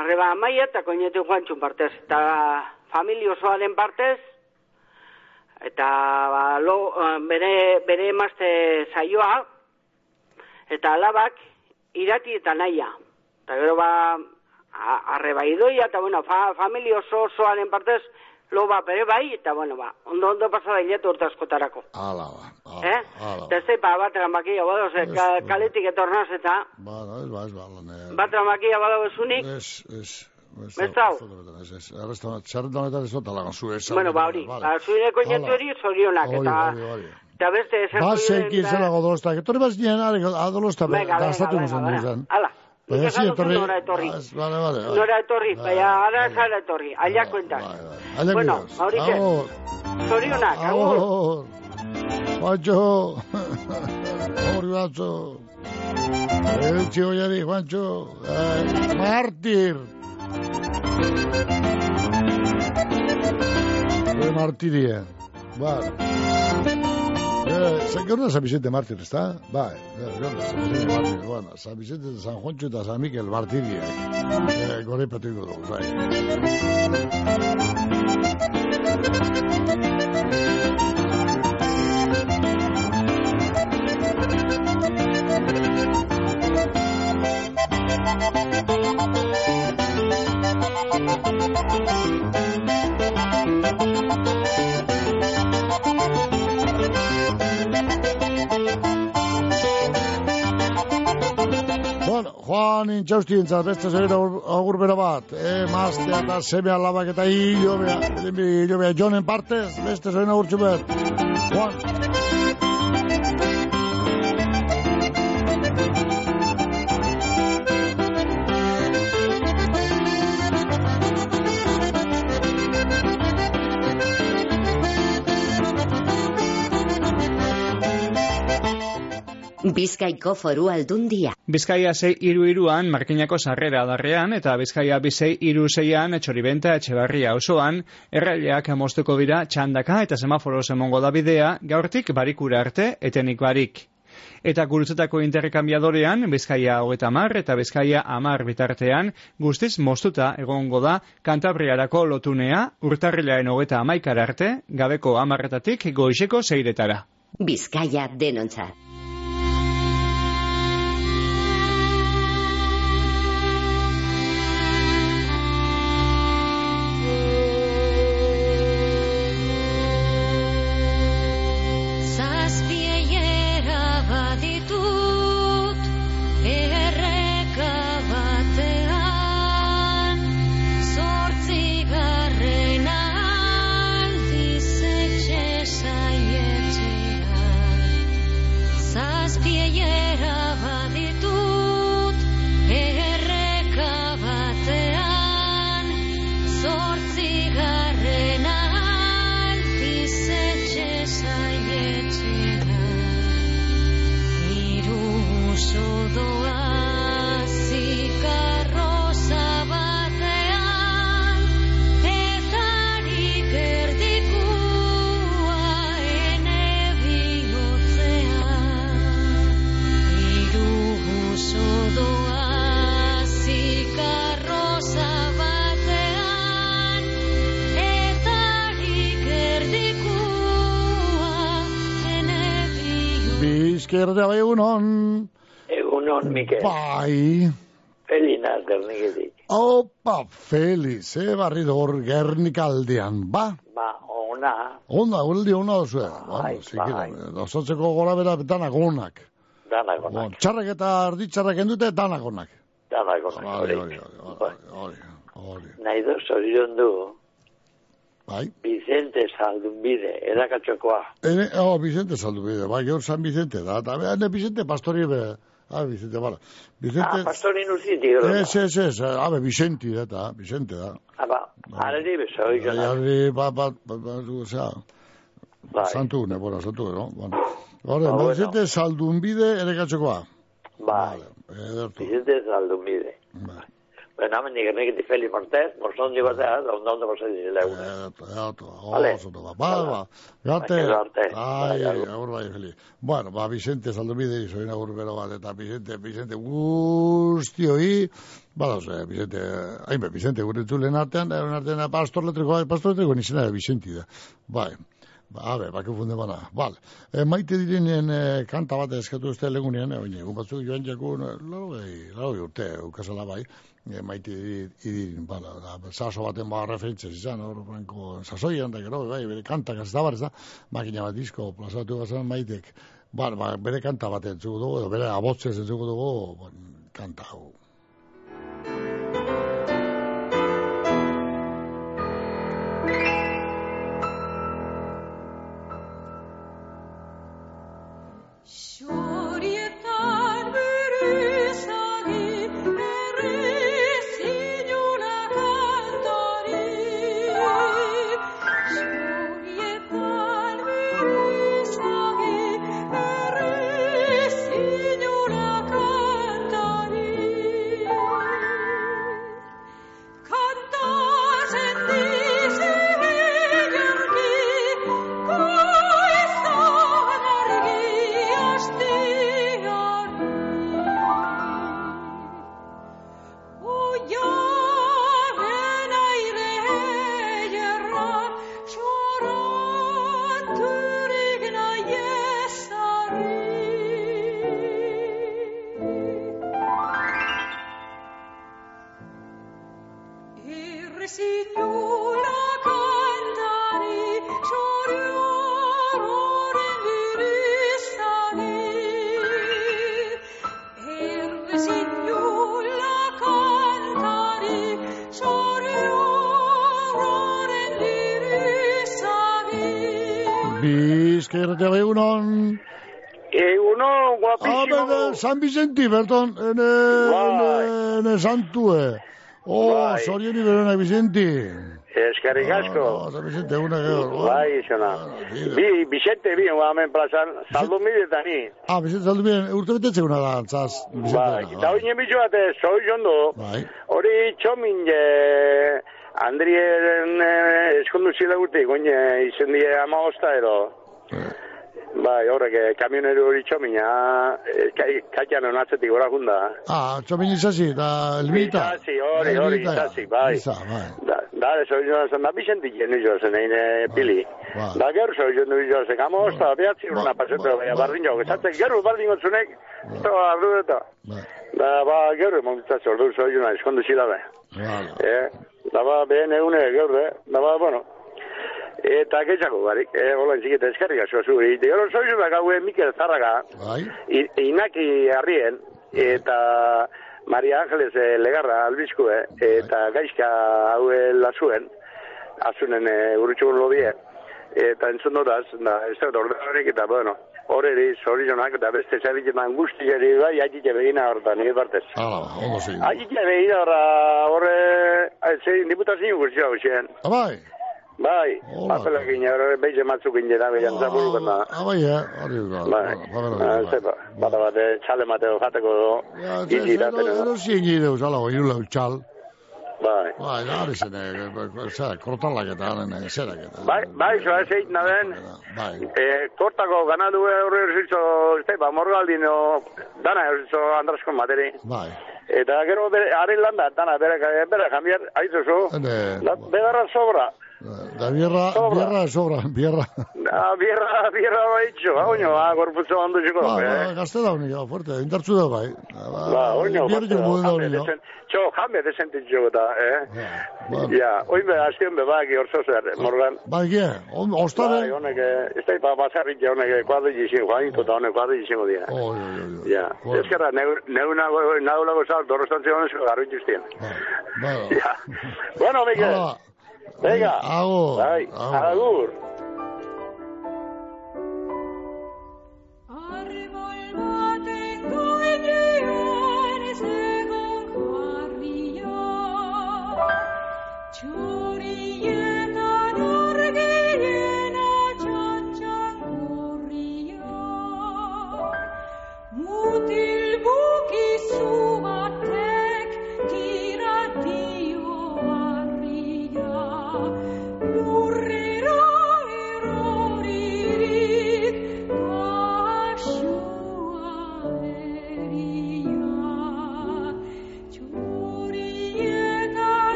arreba amaia eta koinetu joantxun partez. Eta familia osoaren partez, eta ba, lo, eh, bere, bere emazte zaioa, eta alabak irati eta naia. Eta gero ba, arreba idoia, eta bueno, fa, familia oso osoaren partez, lo ba, bere bai, eta bueno, ba, ondo ondo pasa da hiletu urte askotarako.
Ala, ba.
Eh?
Ala,
Eta ez zeipa bat ramakia, bado, ze, ka, kaletik etornaz eta
ba, ez ba, ez ba, lan, eh,
bat ramakia bado bezunik,
Ez, ez. Ez,
Ez?
Ez, da, zerretan honetan ez dut alagan zu, ez.
bueno, ba hori, ba, zuire koinetu
Hala.
hori zorionak, eta,
hori, hori.
eta beste esan
Ba,
zuire-
zeikin zela godolostak. Etorri bat zinen, are, adolosta,
Venga, venga,
gastatu
venga,
nuzan
venga.
duzan.
Hala,
Baina
nik
ez
esan duzu
etorri.
nora etorri.
Az, Vale, vale, vale.
Nora etorri, baina ara ez ara etorri, allá cuentas.
Allá
Bueno,
cuidas.
Maurice,
Agur.
zorionak, agur.
Agur. Juancho. Hori batzo. Eutxi hoiari, Juancho. Eh, Martir. Eh, Martiria. Vale. San Gerona San Vicente Mártir, ¿está? Va, eh, San Vicente Mártir, bueno, San Vicente de San Juancho eta San Mikel Martiria. Eh, gore dugu, bai. Bueno, Juan intxausti entzat, beste zera agur bera bat, eh, maztea eta seme alabak eta hilo bea, hilo bea, jonen partez, beste zera agur txubet. Juan.
Bizkaiko foru aldundia.
Bizkaia 6 iru iruan, Markinako sarrera adarrean, eta Bizkaia bizei iru zeian, etxoribenta etxebarria osoan, erraileak moztuko dira txandaka eta semaforo emongo da bidea, gaurtik barikura arte, etenik barik. Eta gurutzetako interkambiadorean, Bizkaia hogeta mar eta Bizkaia amar bitartean, guztiz moztuta egongo da kantabriarako lotunea, urtarrilaen hogeta amaikara arte, gabeko amarretatik goizeko zeiretara.
Bizkaia denontzat.
Bizkerdea bai egunon.
Egunon, Mikel.
Bai.
Felina, Gerniketik.
Opa, Feliz, eh, barri hor gernikaldean, ba?
Ba, ona,
Onda, uldi ona dozu?
Bai,
zikira, osatzeko gora bera danak onak.
danak
Bon,
onak,
txarrak eta arditxarrak endute danak onak.
danak onak.
Hori,
hori.
hori, hori, hori.
Nahi zorion du,
Bai.
Vicente Zaldunbide, erakatxokoa.
Ene, oh, Vicente saldu bide, bai, gaur San Vicente da, eta behar, Vicente pastori be, ah, Vicente, bala. Vicente,
Ah, pastorin urziti, gero.
ez, ez, ez, abe, Vicente da, eta, Vicente da.
Aba, arari beso,
Bai,
jonak.
arri, ba, ba, ba, ba, osea,
Bai.
santu, ne, bueno, santu, no? Bueno, Hore,
Ba.
Vicente saldunbide ere gatxokoa.
Bai,
Edertu.
Vicente Zaldunbide.
Bai.
Ben, hemen nik nik di Feli Martez, mozondi bat da, da ondo pasai dizela egune. Vale.
Oso, ba, ba, ba,
Ba, arte.
ai,
agur.
bai, Feli. Bueno, ba, Vicente Zaldubide, soin agur bero bat, eta Vicente, Vicente guztioi, badauz, eh, Vicente, hainbe, Vicente gure entzulen artean, euren artean, pastor letriko, pastor letriko nizena, Vicente da, bai. Ba, abe, bake funde bana. Bal, e, maite direnen e, kanta bat eskatu uste legunean, e, baina, egun batzuk joan jakun, lau, e, lau urte, ukazala bai, e, maite idirin, bala, da, saso baten ba referentzia izan, hor, franko, sasoian, da gero, bai, bere kantak ez da bar, ez da, makina bat disko, plazatu bazan maitek, bar, ba, bere kanta bat entzuko dugu, edo bere abotzez entzuko dugu, bon, kanta hau. San Vicenti, berton, ene, ene, ene santue. Oh,
Bai.
sorioni berona Vicenti.
Eskerrik asko.
Oh, San Vicente, una gero.
Bai, izona. Bi, Vicente, bi, hemen plazan, saldu mide eta ni.
Ah, Vicente Zaldubien, urte betetze una da, antzaz.
Bai, eta hori nemitu bat, zoi jondo,
Bai.
hori txomin, eh, Andrien eh, eskondu zila urte, goine izen die ama osta edo. Bai, horrek, eh, kamionero hori txomina, eh, kaian onatzetik gora junda.
Ah, txomin izazi, da, elbita.
Izazi, hori, hori, izazi, bai.
Iza, bai.
Da, da, zoi joan zen, da, Vicente jenu joan zen, egin eh, pili.
Bai.
Da, gero zoi joan joan zen, kamo osta, behatzi urna pasetu, baina bardin jo, gezatzen, gero bardin gotzunek, eta ardu eta. Da, ba, gero, emontzatzen, ordu zoi joan, eskondu zila da.
Vale.
Eh, da, ba, behen egune, gero, da, ba, bueno, eta gehiago barik, eh, hola, entziketa eskerrik asko zu. Eta gero zoi joan, gaue Mikel Zarraga,
Bai.
I- Inaki Arrien eta Maria Ángeles eh, Legarra albizkue eta gaizka haue lasuen azunen e, urritxugun lobie eta entzun dodaz, da, ez da ordenarik eta bueno, horreri zorionak eta beste zerriketan guztiari bai haitik begina hortan, nire partez.
Hala, ondo zein.
Haitik begina horra horre, zein diputazio guztia hausen.
Bai.
Bai, papelekin horre beize matzuk indera, behian zaburukan da.
Ah, bai, eh, hori da.
Bai, ah, zepa, bata bate, txale mateo jateko
Ja,
iti datero.
Ero zien gire, usala, oi, ula, utxal.
Bai.
Bai, da, hori zen, eh, zera, kortalak eta, haren, zerak eta.
Bai, bai, zoa ez egin naben,
Bai.
eh, kortako ganadu horre erzitzo, este, ba, morgaldino, dana erzitzo andrasko materi.
Bai.
Eta gero, bere, ari landa, dana, bere, bere, jambiar, aizuzu,
Ene,
da, begarra sobra.
Da bierra, bierra, sobra, bierra.
Da, bierra, bierra baitxo, ba, oino, ba, gorputzo handu txiko.
Ba, ba,
eh.
gazte da unik, fuerte, indartzu da bai.
Ba, oino,
Bierra jo modu da unik,
desen, txo, jame desentitxo eta, eh? Ja, oin be, azken be, baki orzo zer, Morgan.
Bai, ge, on,
Bai,
ostare.
honek, eh, ez da ipa basarrik ja honek kuadri jizin, Juanito eta honek kuadri jizin dira.
Oh, jo, jo, jo.
Ja, ezkerra, neu nago, nago lago sal, dorrostantzi honezko garru ituztien.
Bai,
Ja, bueno,
Hala.
Venga,
Agur.
bai, agur.
Txorietan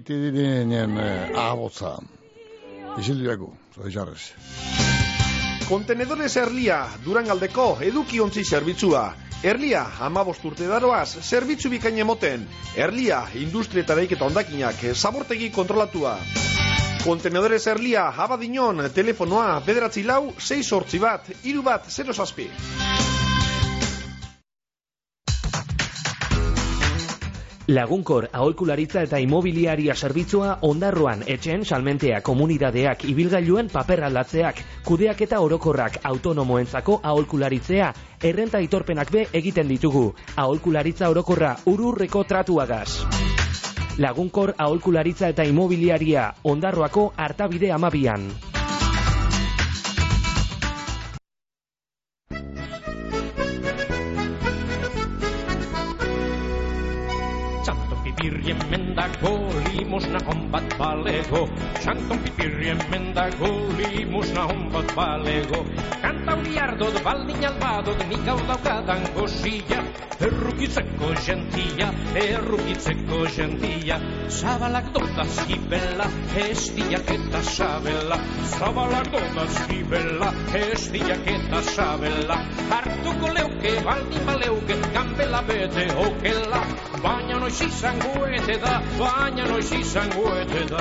beti dirinen eh, abotza. Isildiaku, zoizarrez.
Kontenedores Erlia, Durangaldeko edukiontzi zerbitzua. Erlia, amabost urte daroaz, zerbitzu bikain emoten. Erlia, industrietareik eta ondakinak, zabortegi kontrolatua. Kontenedores Erlia, abadinon, telefonoa, bederatzi lau, 6 sortzi bat, iru bat, 0 zazpi.
Lagunkor aholkularitza eta imobiliaria zerbitzua ondarroan etxen salmentea komunidadeak ibilgailuen paper aldatzeak, kudeak eta orokorrak autonomoentzako aholkularitzea, errenta aitorpenak be egiten ditugu. Aholkularitza orokorra ururreko tratuagaz. Lagunkor aholkularitza eta imobiliaria ondarroako hartabide amabian.
Hemen dago, limosna hon bat balego. Txanton pipirri hemen dago, limosna hon bat balego. Kanta hori ardot, baldin albadot, nik hau daukadan gozia. Errukitzeko gentia, errukitzeko gentia. Zabalak dotaz gibela, ez diak eta sabela. Zabalak dotaz gibela, ez diak eta sabela. Hartuko leuke, baldin baleuke, gambela bete okela. Baina noiz izango ete da, baina noiz izango ete da.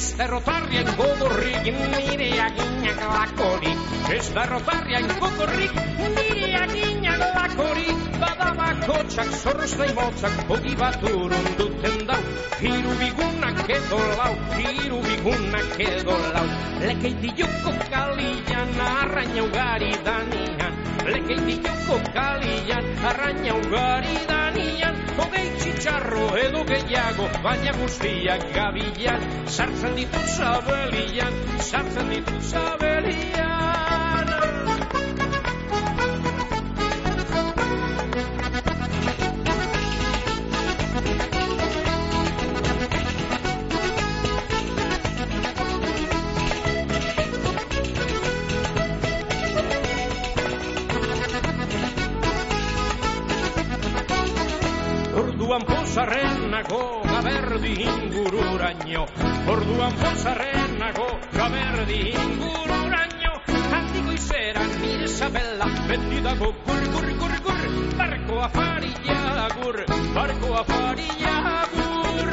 Ez derrotarrien gogorrik nire aginak lakorik. Ez derrotarrien gogorrik nire aginak lakorik. Badabako txak zorroz nahi motzak Hogi bat urun duten dau. Hiru bigunak edo lau Hiru bigunak edo lau. Lekeiti joko kalian Arraina ugari danian Lekeiti joko kalian Arraina ugari danian. Hogei txitxarro edo gehiago Baina guztiak gabilan Sartzen ditu zabelian Sartzen ditu zabelian Orduan pozarrenago gaberdi ingururaino Orduan pozarrenago gaberdi ingururaino Handiko izeran nire sabela beti dago gur gur gur gur. Barko afaria gur, barko afaria gur.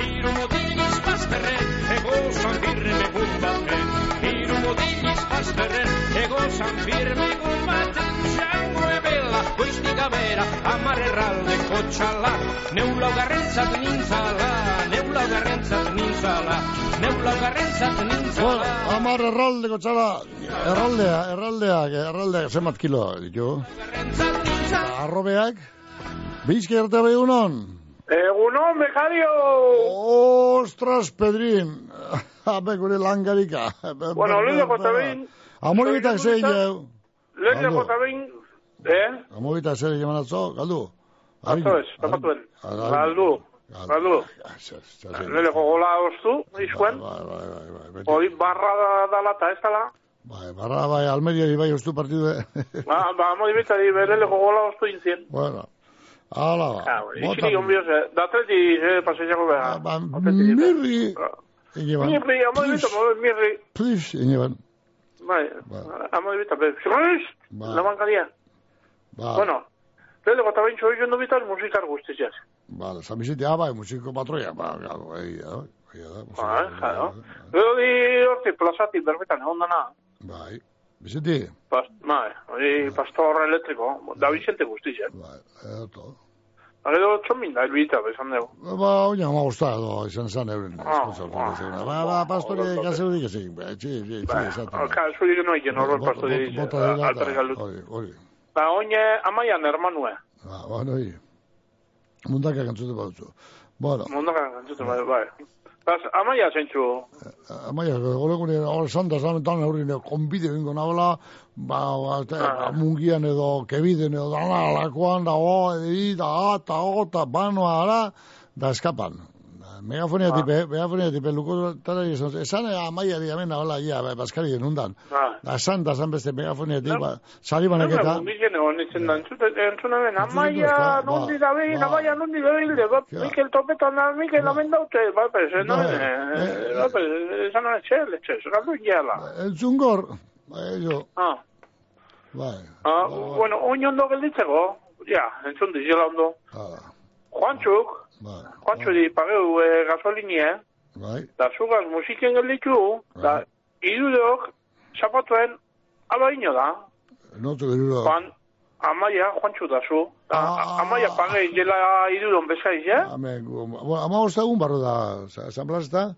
Hiru motilis bazterren, ego zan firme gun baten Hiru motilis bazterren, ego zan firme gun baten Txango ebela, goiztik abera, amar erraldeko txala Neula garrentzat nintzala, neula garrentzat nintzala Neula garrentzat nintzala
Bueno, amar erraldeko txala, erraldea, erraldeak, erraldeak, zemat kilo ditu? Arrobeak, bizki arte behunon.
Egunon, becario.
Ostras, Pedrin, abe gure langarika.
Bueno, lehen jota behin.
Amoritak zein, jau.
Lehen
Galdu.
jota behin. Eh?
Amoritak zein, jaman atzo, galdu.
Atzo ez, tapatuen. Galdu. Galdu. Lehen gogola oztu, izkuen. Hori barra da, dala eta ez dala.
Bai, barra bai, Almeriari bai ustu partidu.
Ba, ba, moi betari, bere gogola oztu inzien.
bueno, ala ba.
Ah, Ikiri onbioz, eh? Da atleti, eh, paseiako beha.
Ba, mirri. Ineban.
Mirri, amoi beta, mirri.
Plis, ineban.
Bai, amoi beta, be. Zurriz,
Ba.
la bancaria.
Ba,
Bueno, lehen gota behin txoi jondo bitan musikar guztiziaz.
Ba, zamiziti, ah, bai, musiko patroia, ba, gado, egia da, egia da. musiko
Ba,
patroia,
jaro.
bai.
Gero di horti plazati berbetan, egon dana.
Bai, biziti,
Pas, bai, hori pastor elektriko, da Vicente guztiziaz.
eto.
Gero txomin da, elbita, bezan dugu.
Ba, oina ma gusta edo, izan zan euren,
Ah,
ah, ba, ba, pastore, kaseudik ezin, ba, txi, txi, txi, esaten.
Ka, zuri geno iken horror pastori dice,
Bota dela,
alperrik
eta,
aldut.
hori, hori.
Ba, oine, amaian hermanue.
Ba, bueno, hori. Mundaka kantzute badutzu. Bueno,
Mundaka gantzuten, bai, bai. Bas, amaia zentzu,
Amaia, golegune, hor santa zanetan aurrine, konbide bingo nagola, ba, ba, te,
Ah.
mungian edo, kebiden edo, dana, lakoan, da, o, edi, da, a, ta, o, ta, banoa, ara, da, eskapan. Da, Megafonia tipe, megafonia tipe, luko tara izan, esan eh, amaia di hemen hola, ia, ba, baskari denundan.
Ah.
Da, esan, da, esan beste megafonia tipe, ba, sari banaketa.
Mikel egon itzen da, entzute- entzuna ben, amaia,
ba,
nondi da behin, amaia, nondi da behin, ba, Mikel topetan da, Mikel amen daute, ba, pues, no,
Bai.
eh, ba, pues, esan da, etxe, galdu gehala.
Entzungor, ba, jo,
Ah,
bai,
ah, bueno, oin ondo gelditzeko, ja, entzun dizela ondo. Juantxuk, Juantxu di pageu eh, gasolinie,
bai,
da zugaz musiken gelditu, da irudeok, zapatuen, alo ino da,
notu geruro.
Juan, amaia, Juantxu da zu, da, amaia pagei jela irudon bezaiz, eh?
Amen, bueno, ama ostagun barro da, Sa- San Blas da?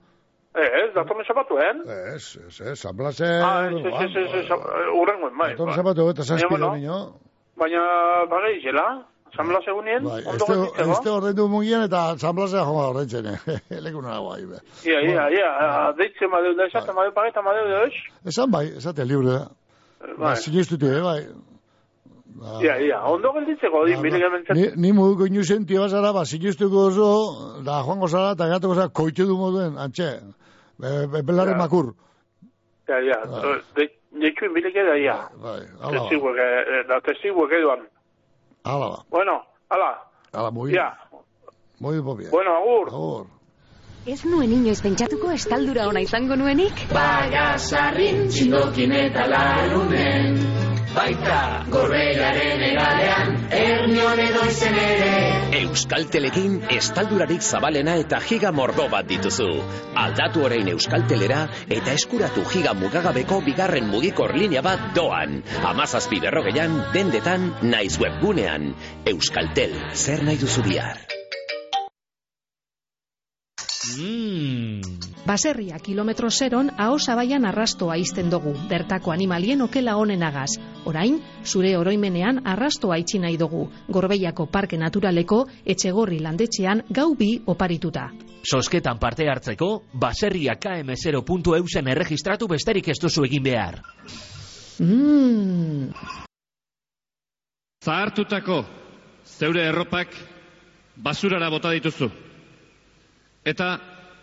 Eh, ez, datorren zapatuen.
Ez, ez, ez, San Blasen...
Ah, ez, ez, ez, ez, urrengoen, bai.
Datorren
bai.
zapatu eta
Baina,
zazpi
bueno,
domino.
Baina, pagei jela, San egunien,
Bai,
ondo
este,
gelditzeko.
este ordendu mugien eta San Blasea jonga ordentzen, leku nago bai, be.
Ia, ia, ia, deitzen madeu da, esaten madeu pagetan madeu da, ez?
Esan bai, esate libre da. Ba,
Bai.
sinistuti, eh, bai.
Ia, ia, ondo gelditzeko, di, bile gementzen.
Ni, ni moduko inusen tio zara, ba, sinistuko oso, da joango zara, eta gatuko zara, koitu du moduen, antxe, be, be, belarri
Ja.
makur.
Ja, ja, de- deitxuin bile geda, ia.
Bai, ala ba,
Testiguek, eh, da testiguek eduan.
Ala ba,
Bueno, ala,
ala, muy,
ja,
muy popia.
bueno, agur.
Agur.
Ez nuen inoiz pentsatuko estaldura ona izango nuenik?
Bagasarrin txindokin eta larunen Baita gorreiaren egalean Ernion edo izen ere
Euskaltelekin estaldurarik zabalena eta giga mordo bat dituzu. Aldatu orain Euskaltelera eta eskuratu giga mugagabeko bigarren mugikor linea bat doan. Amazazpi berrogeian, dendetan, naiz webgunean. Euskaltel, zer nahi duzu bihar?
Mm. Baserria kilometro zeron aho zabaian arrastoa izten dugu, bertako animalien okela honenagaz. Orain, zure oroimenean arrastoa itxi nahi dugu, Gorbeiako Parke Naturaleko etxegorri landetxean gau bi oparituta.
Sosketan parte hartzeko, baserria km0.eusen erregistratu besterik ez duzu egin behar.
Mmm,
Zahartutako zeure erropak basurara bota dituzu. Eta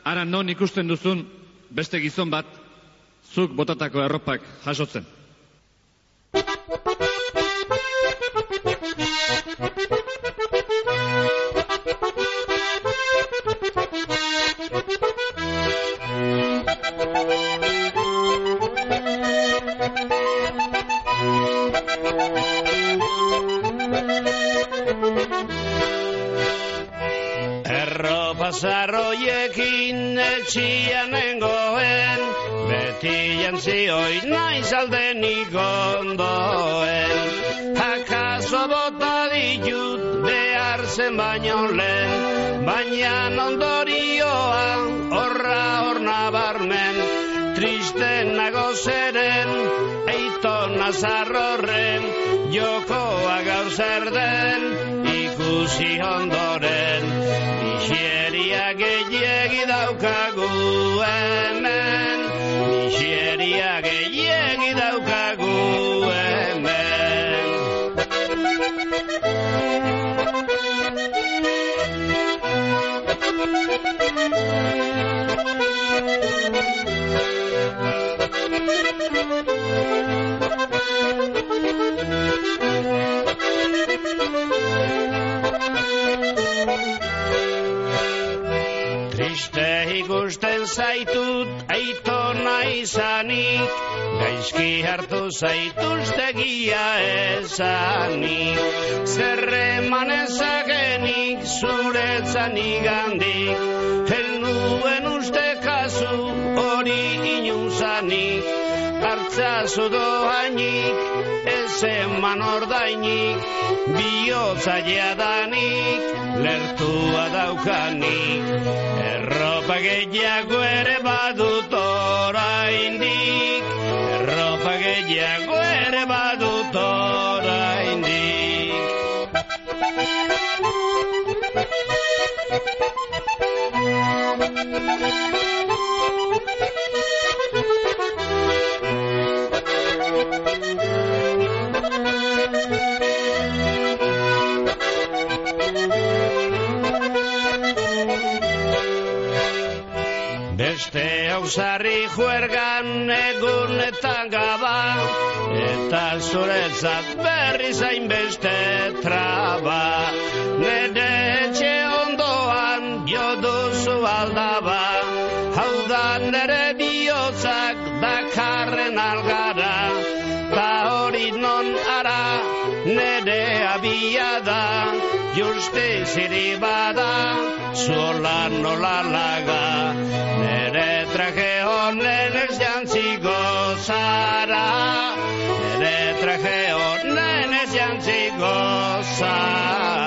ara non ikusten duzun beste gizon bat zuk botatako erropak jasotzen.
Erropa zarroiekin etxian nengoen, beti jantzioi naiz aldenik ondoen. Akaso bota ditut behar zen baino lehen, baina ondorioa horra hor nabarmen, triste nago zeren, eitona zarrorren, jokoa gaur zer den, ikusi ondoren, daukagu hemen, miseria gehiegi daukagu hemen. Triste ikusten zaitut aitona izanik, gaizki hartu zaituztegia esanik. Zerreman ezagenik zuretzan igandik, helnuen uste kasu hori inuzanik. Artzazu doainik, ez eman ordainik, bihotza jadanik, lertua daukanik. Erropa gehiago ere badut hausarri juergan egunetan gaba eta zuretzat berri zain beste traba. Nede etxe ondoan jo duzu aldaba hau da nere bihotzak dakarren algara. Ta hori non ara nere abia da juste ziri bada zola nola laga. Nere traje honen ez jantziko zara nere traje honen ez jantziko zara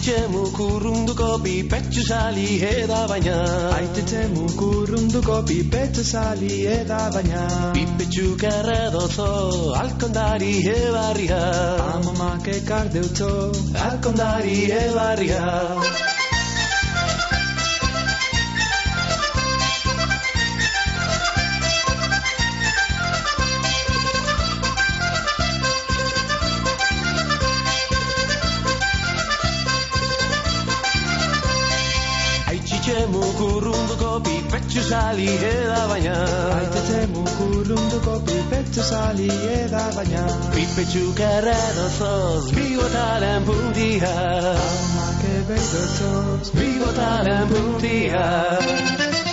Aititxe mukurrunduko pipetxu sali eda baina.
Aititxe mukurrunduko pipetxe zali eda baina.
Pipetxu kerredozo alkondari ebarria
Amamak ekar deutzo
Alkondari ebarria sali eda baina.
Aititxe mukurrunduko pipetxe zali eda baina.
Pipetxu kerredozoz bigotaren puntia.
Amamak ebei deutzoz
Bigotaren puntia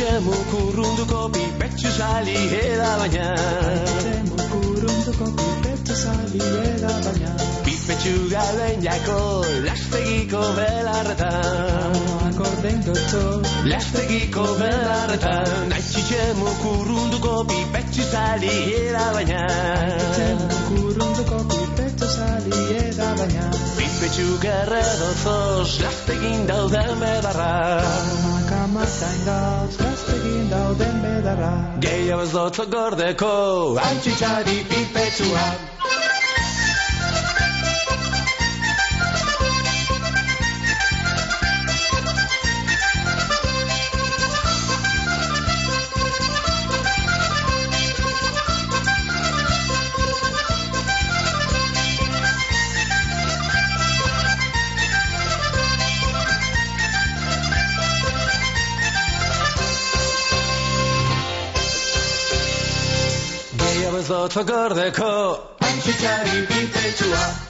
Aititxe mukurrunduko pipetxu sali eda baina.
Aititxe mukurrunduko pipetxe zali eda baina.
Pipetxu gauden jako lastegiko belarretan.
Amamak orden deutzo
Lastegiko belarretan. Aititxe mukurrunduko pipetxu sali eda baina.
Aititxe mukurrunduko pipetxe zali eda baina.
Pipetxu gerredozoz lastegin dauden bedarra
Amamak amatain gauz gaztegin dauden bedarra
Gehiago ez dut gordeko. Aititxari pipetxua Gehiago ez dut gordeko Aititxari pipetxua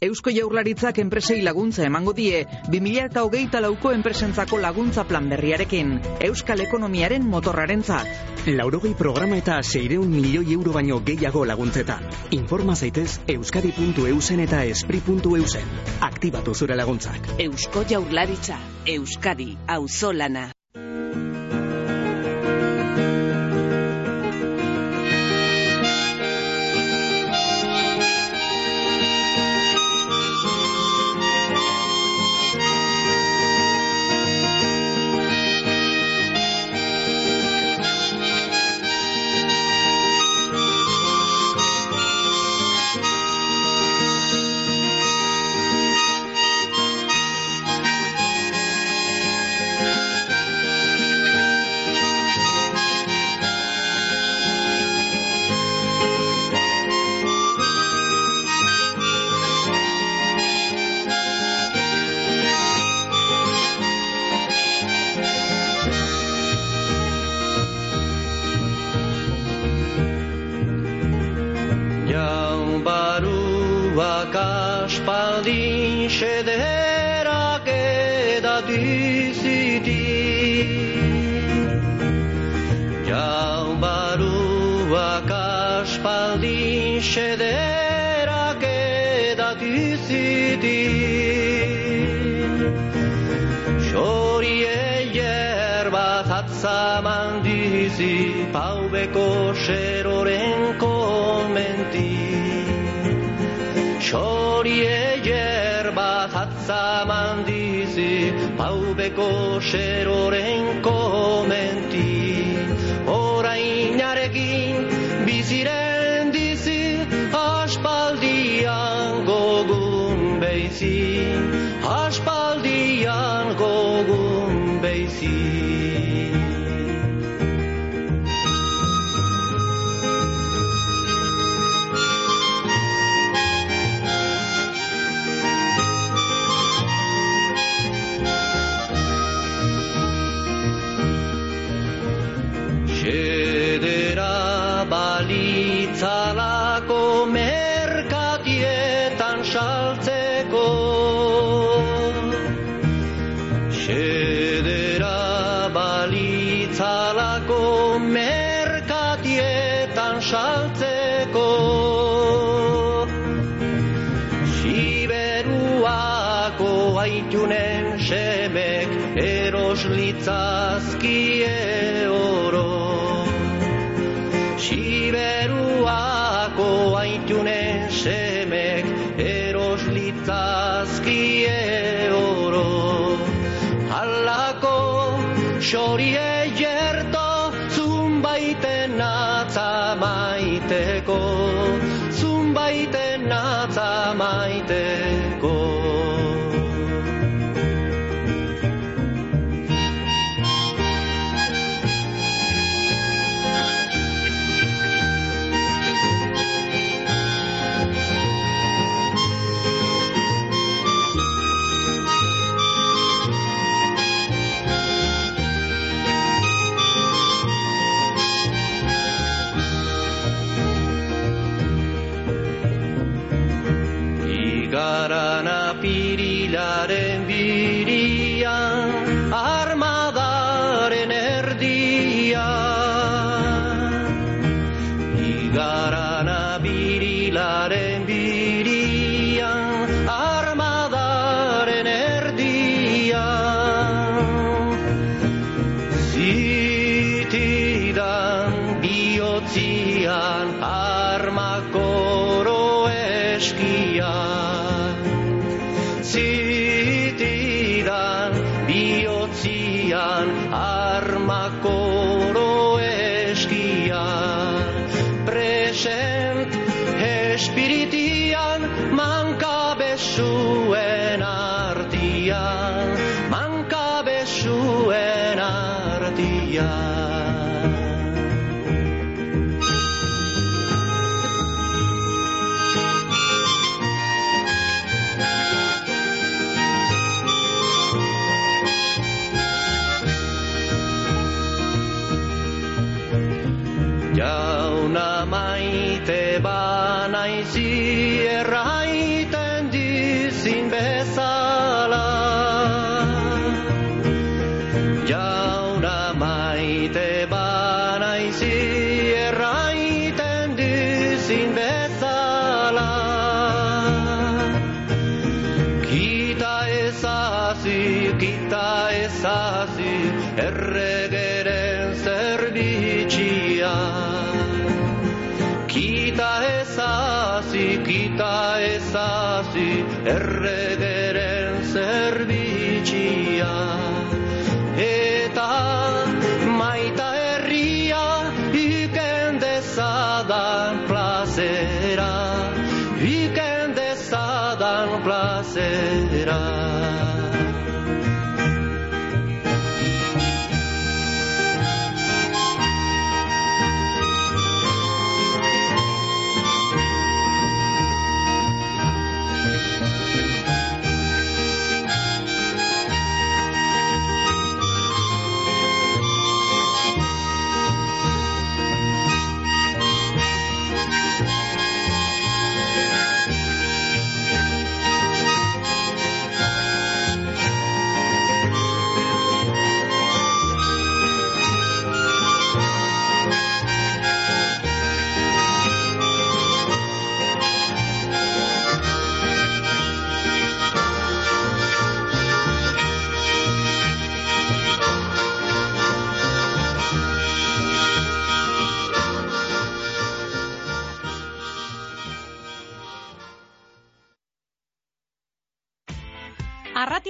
Eusko Jaurlaritzak enpresei laguntza emango die 20hogeita lauko enpresentzako laguntza plan berriarekin, Euskal Ekonomiaren motorrarentzat.
Laurogei programa eta seireun milioi euro baino gehiago laguntzetan. Informa zaitez euskadi.eusen eta espri.eusen. Aktibatu zure laguntzak.
Eusko Jaurlaritza, Euskadi, auzolana.
Xorie jerto zunbaiten natza maiteko. Zunbaiten natza maiteko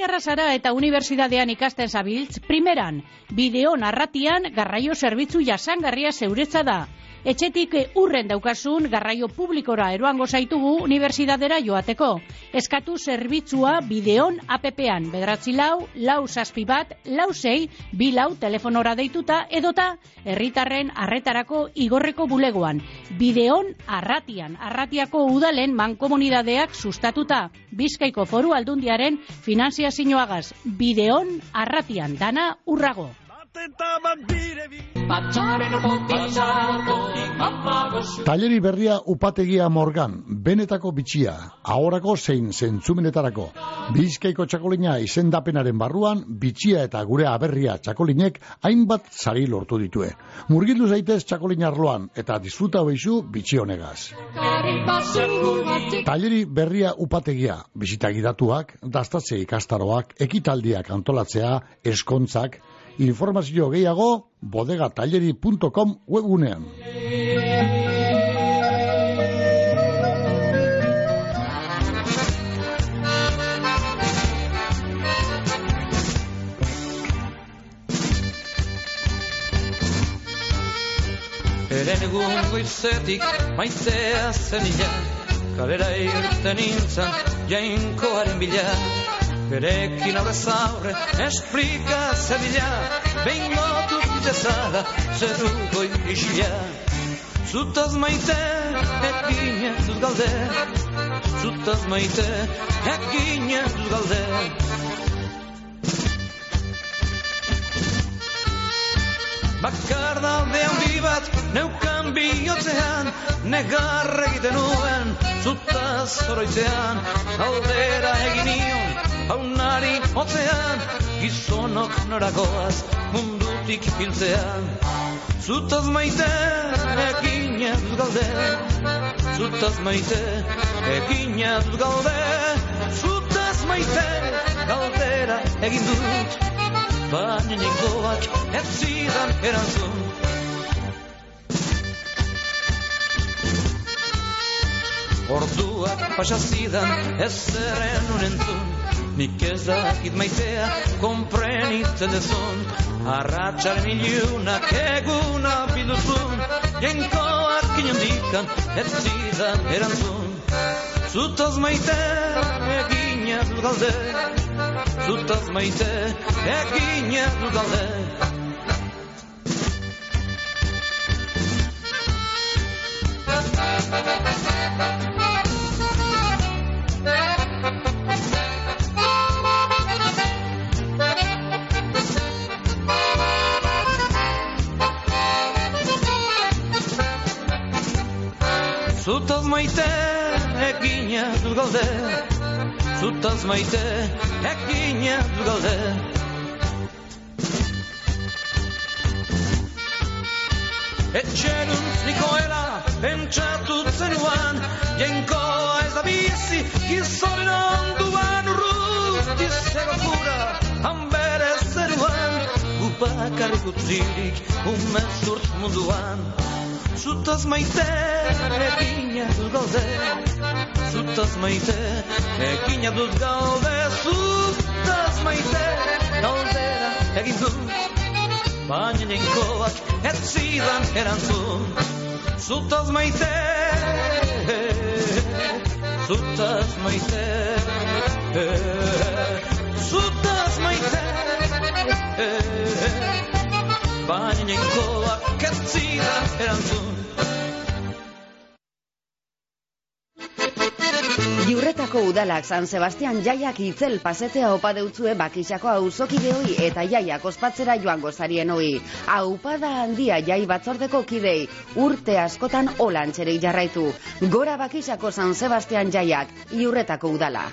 Arratiarra zara eta unibertsitatean ikasten zabiltz, primeran, bideo narratian garraio zerbitzu jasangarria zeuretza da. Etxetik eh, urren daukasun garraio publikora eroango zaitugu unibertsitatera joateko. Eskatu zerbitzua bideon APP-an, bedratzi lau, lau zazpi bat, lau zei, bi lau telefonora deituta edota herritarren arretarako igorreko bulegoan. Bideon arratian, arratiako udalen mankomunidadeak sustatuta. Bizkaiko foru aldundiaren finanziazioagaz. Bideon arratian, dana urrago.
Taileri berria upategia morgan, benetako bitxia, ahorako zein zentzumenetarako. Bizkaiko txakolina izendapenaren barruan, bitxia eta gure aberria txakolinek hainbat sari lortu ditue. Murgildu zaitez txakolina arloan eta disfruta behizu bitxi honegaz. Taileri berria upategia, bisita gidatuak, dastatze ikastaroak, ekitaldiak antolatzea, eskontzak, informazio gehiago bodegatalleri.com webgunean.
Eren egun goizetik maitea zenila Kalera irten nintzen jainkoaren bila Berekin aurrez aurre esplika zedila Behin lotu bizezada zeru goi isila Zutaz maite ekin ez galde Zutaz maite ekin ez galde Bakar daude handi bat neukan bihotzean Negar egiten nuen zutaz oroitzean. Aldera egin nion haunari hotzean Gizonok noragoaz mundutik hiltzean. Zutaz maite ekin ez galde Zutaz maite ekin ez galde Zutaz maite galdera egin dut baina nengoak ez zidan erantzun. Orduak pasazidan ez zerren unentzun, nik ez dakit maitea komprenitzen dezun. Arratxaren ilunak eguna bilduzun, jenkoak inondikan ez zidan erantzun. Zutaz maite eginez galde, zutaz maite eginez galde. Zutaz maite egina dut galde Zutaz maite egina dut galde Etxeruntz nikoela pentsatu zenuan Jenkoa ez da bizi gizonen onduan Urrutiz ego kura bakarrik utzirik umezurt munduan Zutaz maite, ekina dut gaude. Zutaz maite, ekina dut gaude. Zutaz maite, galdera egin dut Baina nenkoak ez zidan erantzun. Zutaz maite, zutaz maite Ez zidan erantzun
Iurretako udalak San Sebastian jaiak itzel pasetea opa deutzue bakixako auzokideoi eta jaiak ospatzera joango zarien. Aupada handia jai batzordeko kidei, urte askotan olantxerei jarraitu. Gora bakixako San Sebastian jaiak, iurretako udala.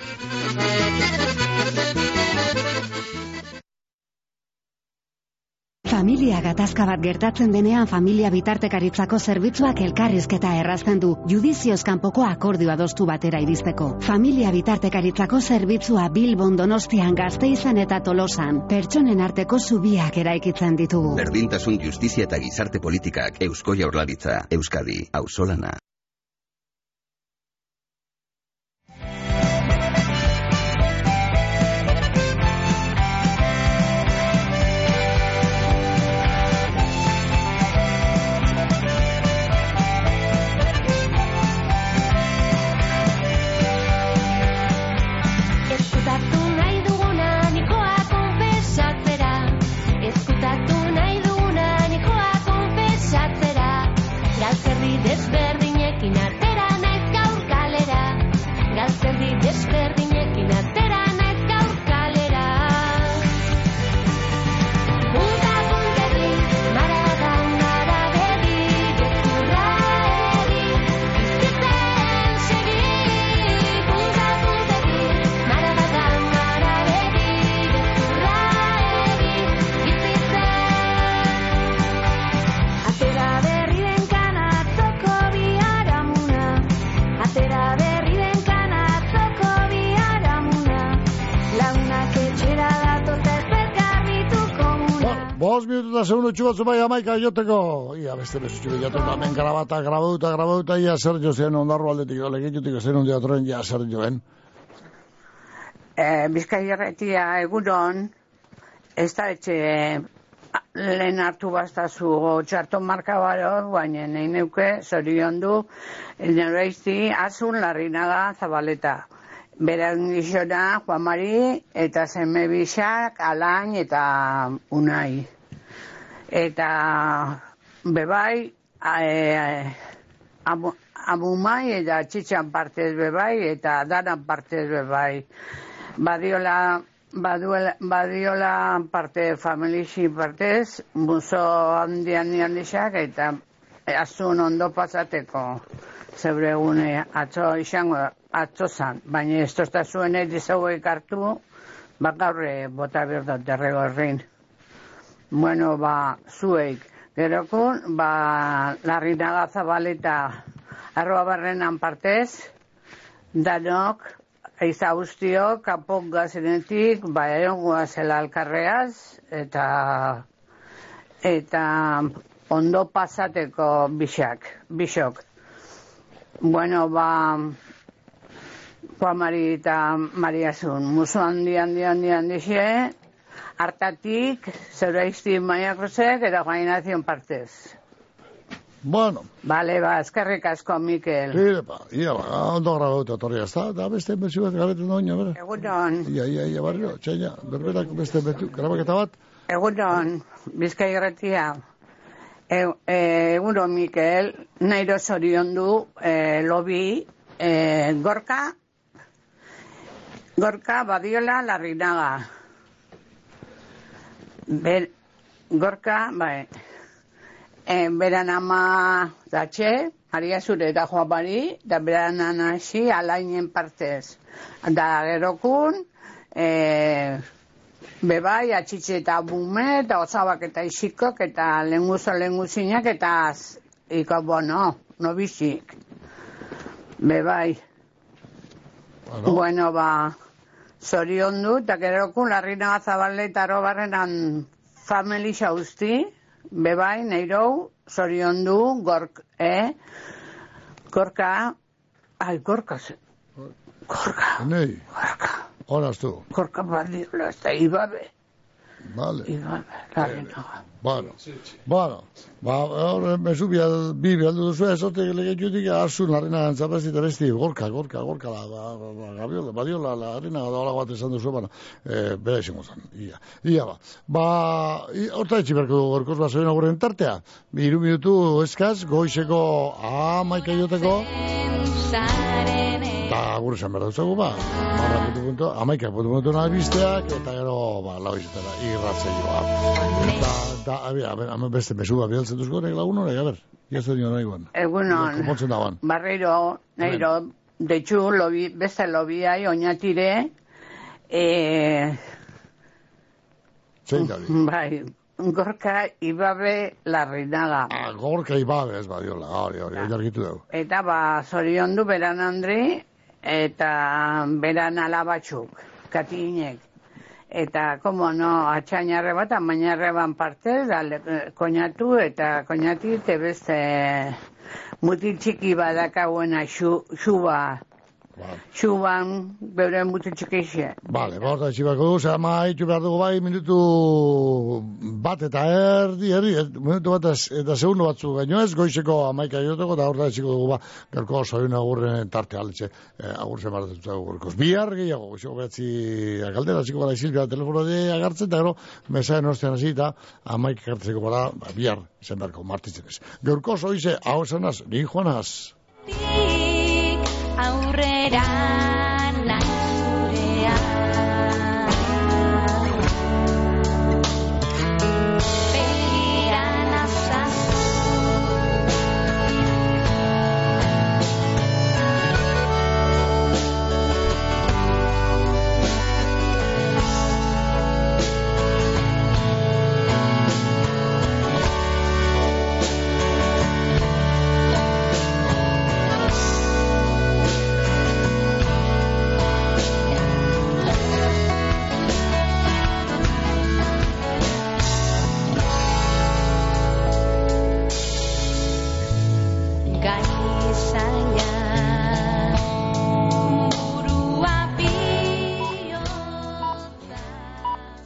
Familia gatazka bat gertatzen denean familia bitartekaritzako zerbitzuak elkarrizketa errazten du judizioz kanpoko akordio adostu batera iristeko. Familia bitartekaritzako zerbitzua Bilbon Donostian Gazteizan eta Tolosan pertsonen arteko zubiak eraikitzen ditugu.
Berdintasun justizia eta gizarte politikak Eusko Jaurlaritza, Euskadi, Auzolana.
Bos minutu eta segundu txubatzu bai amaika joteko. Ia, beste bezu txubi jatu hemen grabata, grabauta, grabauta, ia zer jo zen ondarro aldetik, legitzutik zen ondi atroen, ia zer joen.
Eh, Bizkai erretia egunon, ez da etxe lehen hartu bastazu txarton marka baror, baina nahi neuke, zorion du, noraizti, azun larrinaga zabaleta. Beran gizona, Juan Mari, eta zeme bisak, alain eta unai. Eta bebai, e, abu, abumai eta txitxan partez bebai, eta danan partez bebai. Badiola, baduela, badiola parte familixi partez, muso handian handiak, eta azun ondo pasateko zeure egune atzo izango atzo zan, baina ez tozta zuen edizauek hartu, bakaurre bota behar derrego. Bueno, ba, zueik, gerokun, ba, larrinaga zabaleta arroa barrenan partez, danok, eiza guztiok, kapok gazenetik, ba, egon guazela alkarreaz, eta, eta ondo pasateko bixak, bixok. Bueno, ba, Juan Mari eta Maria Zun, musu handi, handi, handi, handi xe, hartatik, zeura izti maiakrosek eta Juanazion partez.
Bueno.
Bale, ba, eskerrik asko, Mikel.
Ire, ba, ia, ba, ondo grabauta torri azta, da beste bezu bat galetu doina, bera.
Egunon.
Ia, ia, ia, barrio, txaina, berberak beste betu, grabaketa bat.
Egunon, bizkai gretia. E, e, egunon, Mikel, nairo zorion du, e, lobi, e, gorka, gorka badiola larrinaga. Ber, gorka, bai, e, beran ama datxe, Maria Zure eta Juan Mari, da beran anasi alainen partez. Da gerokun, e, bebai, atxitxe eta bume, eta osabak eta isikok, eta lenguzo lenguzinak, eta az- iko bono, no bizik. Bebai. Bueno, ba, zorion du, eta gerokun larrina zabale eta robarrenan family xauzti, bebai, neirou, zorion du, gork, eh? Gorka, ai, gorka, ze- gorka,
Nei. Horas tú.
gorka badiola, ez da, ibabe,
Vale.
ibabe, larrinaga.
Bueno, bueno, ba, hor, mesu bial, bi bialdu duzu, ezote legetutik harzu larrena gantzapazit besti, gorka, gorka, gorka, la, ba, ba, ba, gabiola, badiola, larrena da hola bat esan duzu, bueno, eh, bere esango zen, ia, ia ba. Ba, horta etxi berko gorkoz bat zoen aguren tartea, iru minutu eskaz, goizeko amaika joteko, eta agur esan behar dutzagu, ba, marra puntu puntu, amaika puntu puntu nabisteak, eta gero, ba, lau izetara, irratzeioa. Eta, eta, abi, a ber, hemen beste mesua bidaltzen duzko, nek lagun horrek, a ber, jazu dino nahi guan.
Egunon, barriro, neiro, detxu, lobi, beste lobiai, oinatire, eh,
Zein da,
bai, gorka ibabe larrinaga.
Ah, gorka ibabe ez badiola, hori, hori, hori argitu dugu.
Eta ba, zorion du beran Andri, eta beran alabatxuk, katinek. Eta, komo no, atxainarre bat, amainarre ban parte, da, koñatu, eta koñati, te beste mutil txiki badakaguena xu, xuba. Xuban, beure mutil txiki xe.
Vale, ba, horta etxibako dugu, zer ama haitu behar dugu bai, minutu bat eta erdi, erdi, minutu bat ez- eta segundo batzu gaino ez, goizeko amaika joteko, eta horta etxiko dugu ba, garko zorin agurren tarte aletxe, eh, agur zen barretu dugu gorkoz. Bihar gehiago, goizeko behatzi agaldera, ziko gara izilka telefono de agartzen, eta gero, mesaen ostean hasi eta amaik gartzeko bara, ba, bihar, zen barko, martitzen ez. Gaurkoz, oize, hau esanaz, ni joanaz.
Aurrera nahi zurea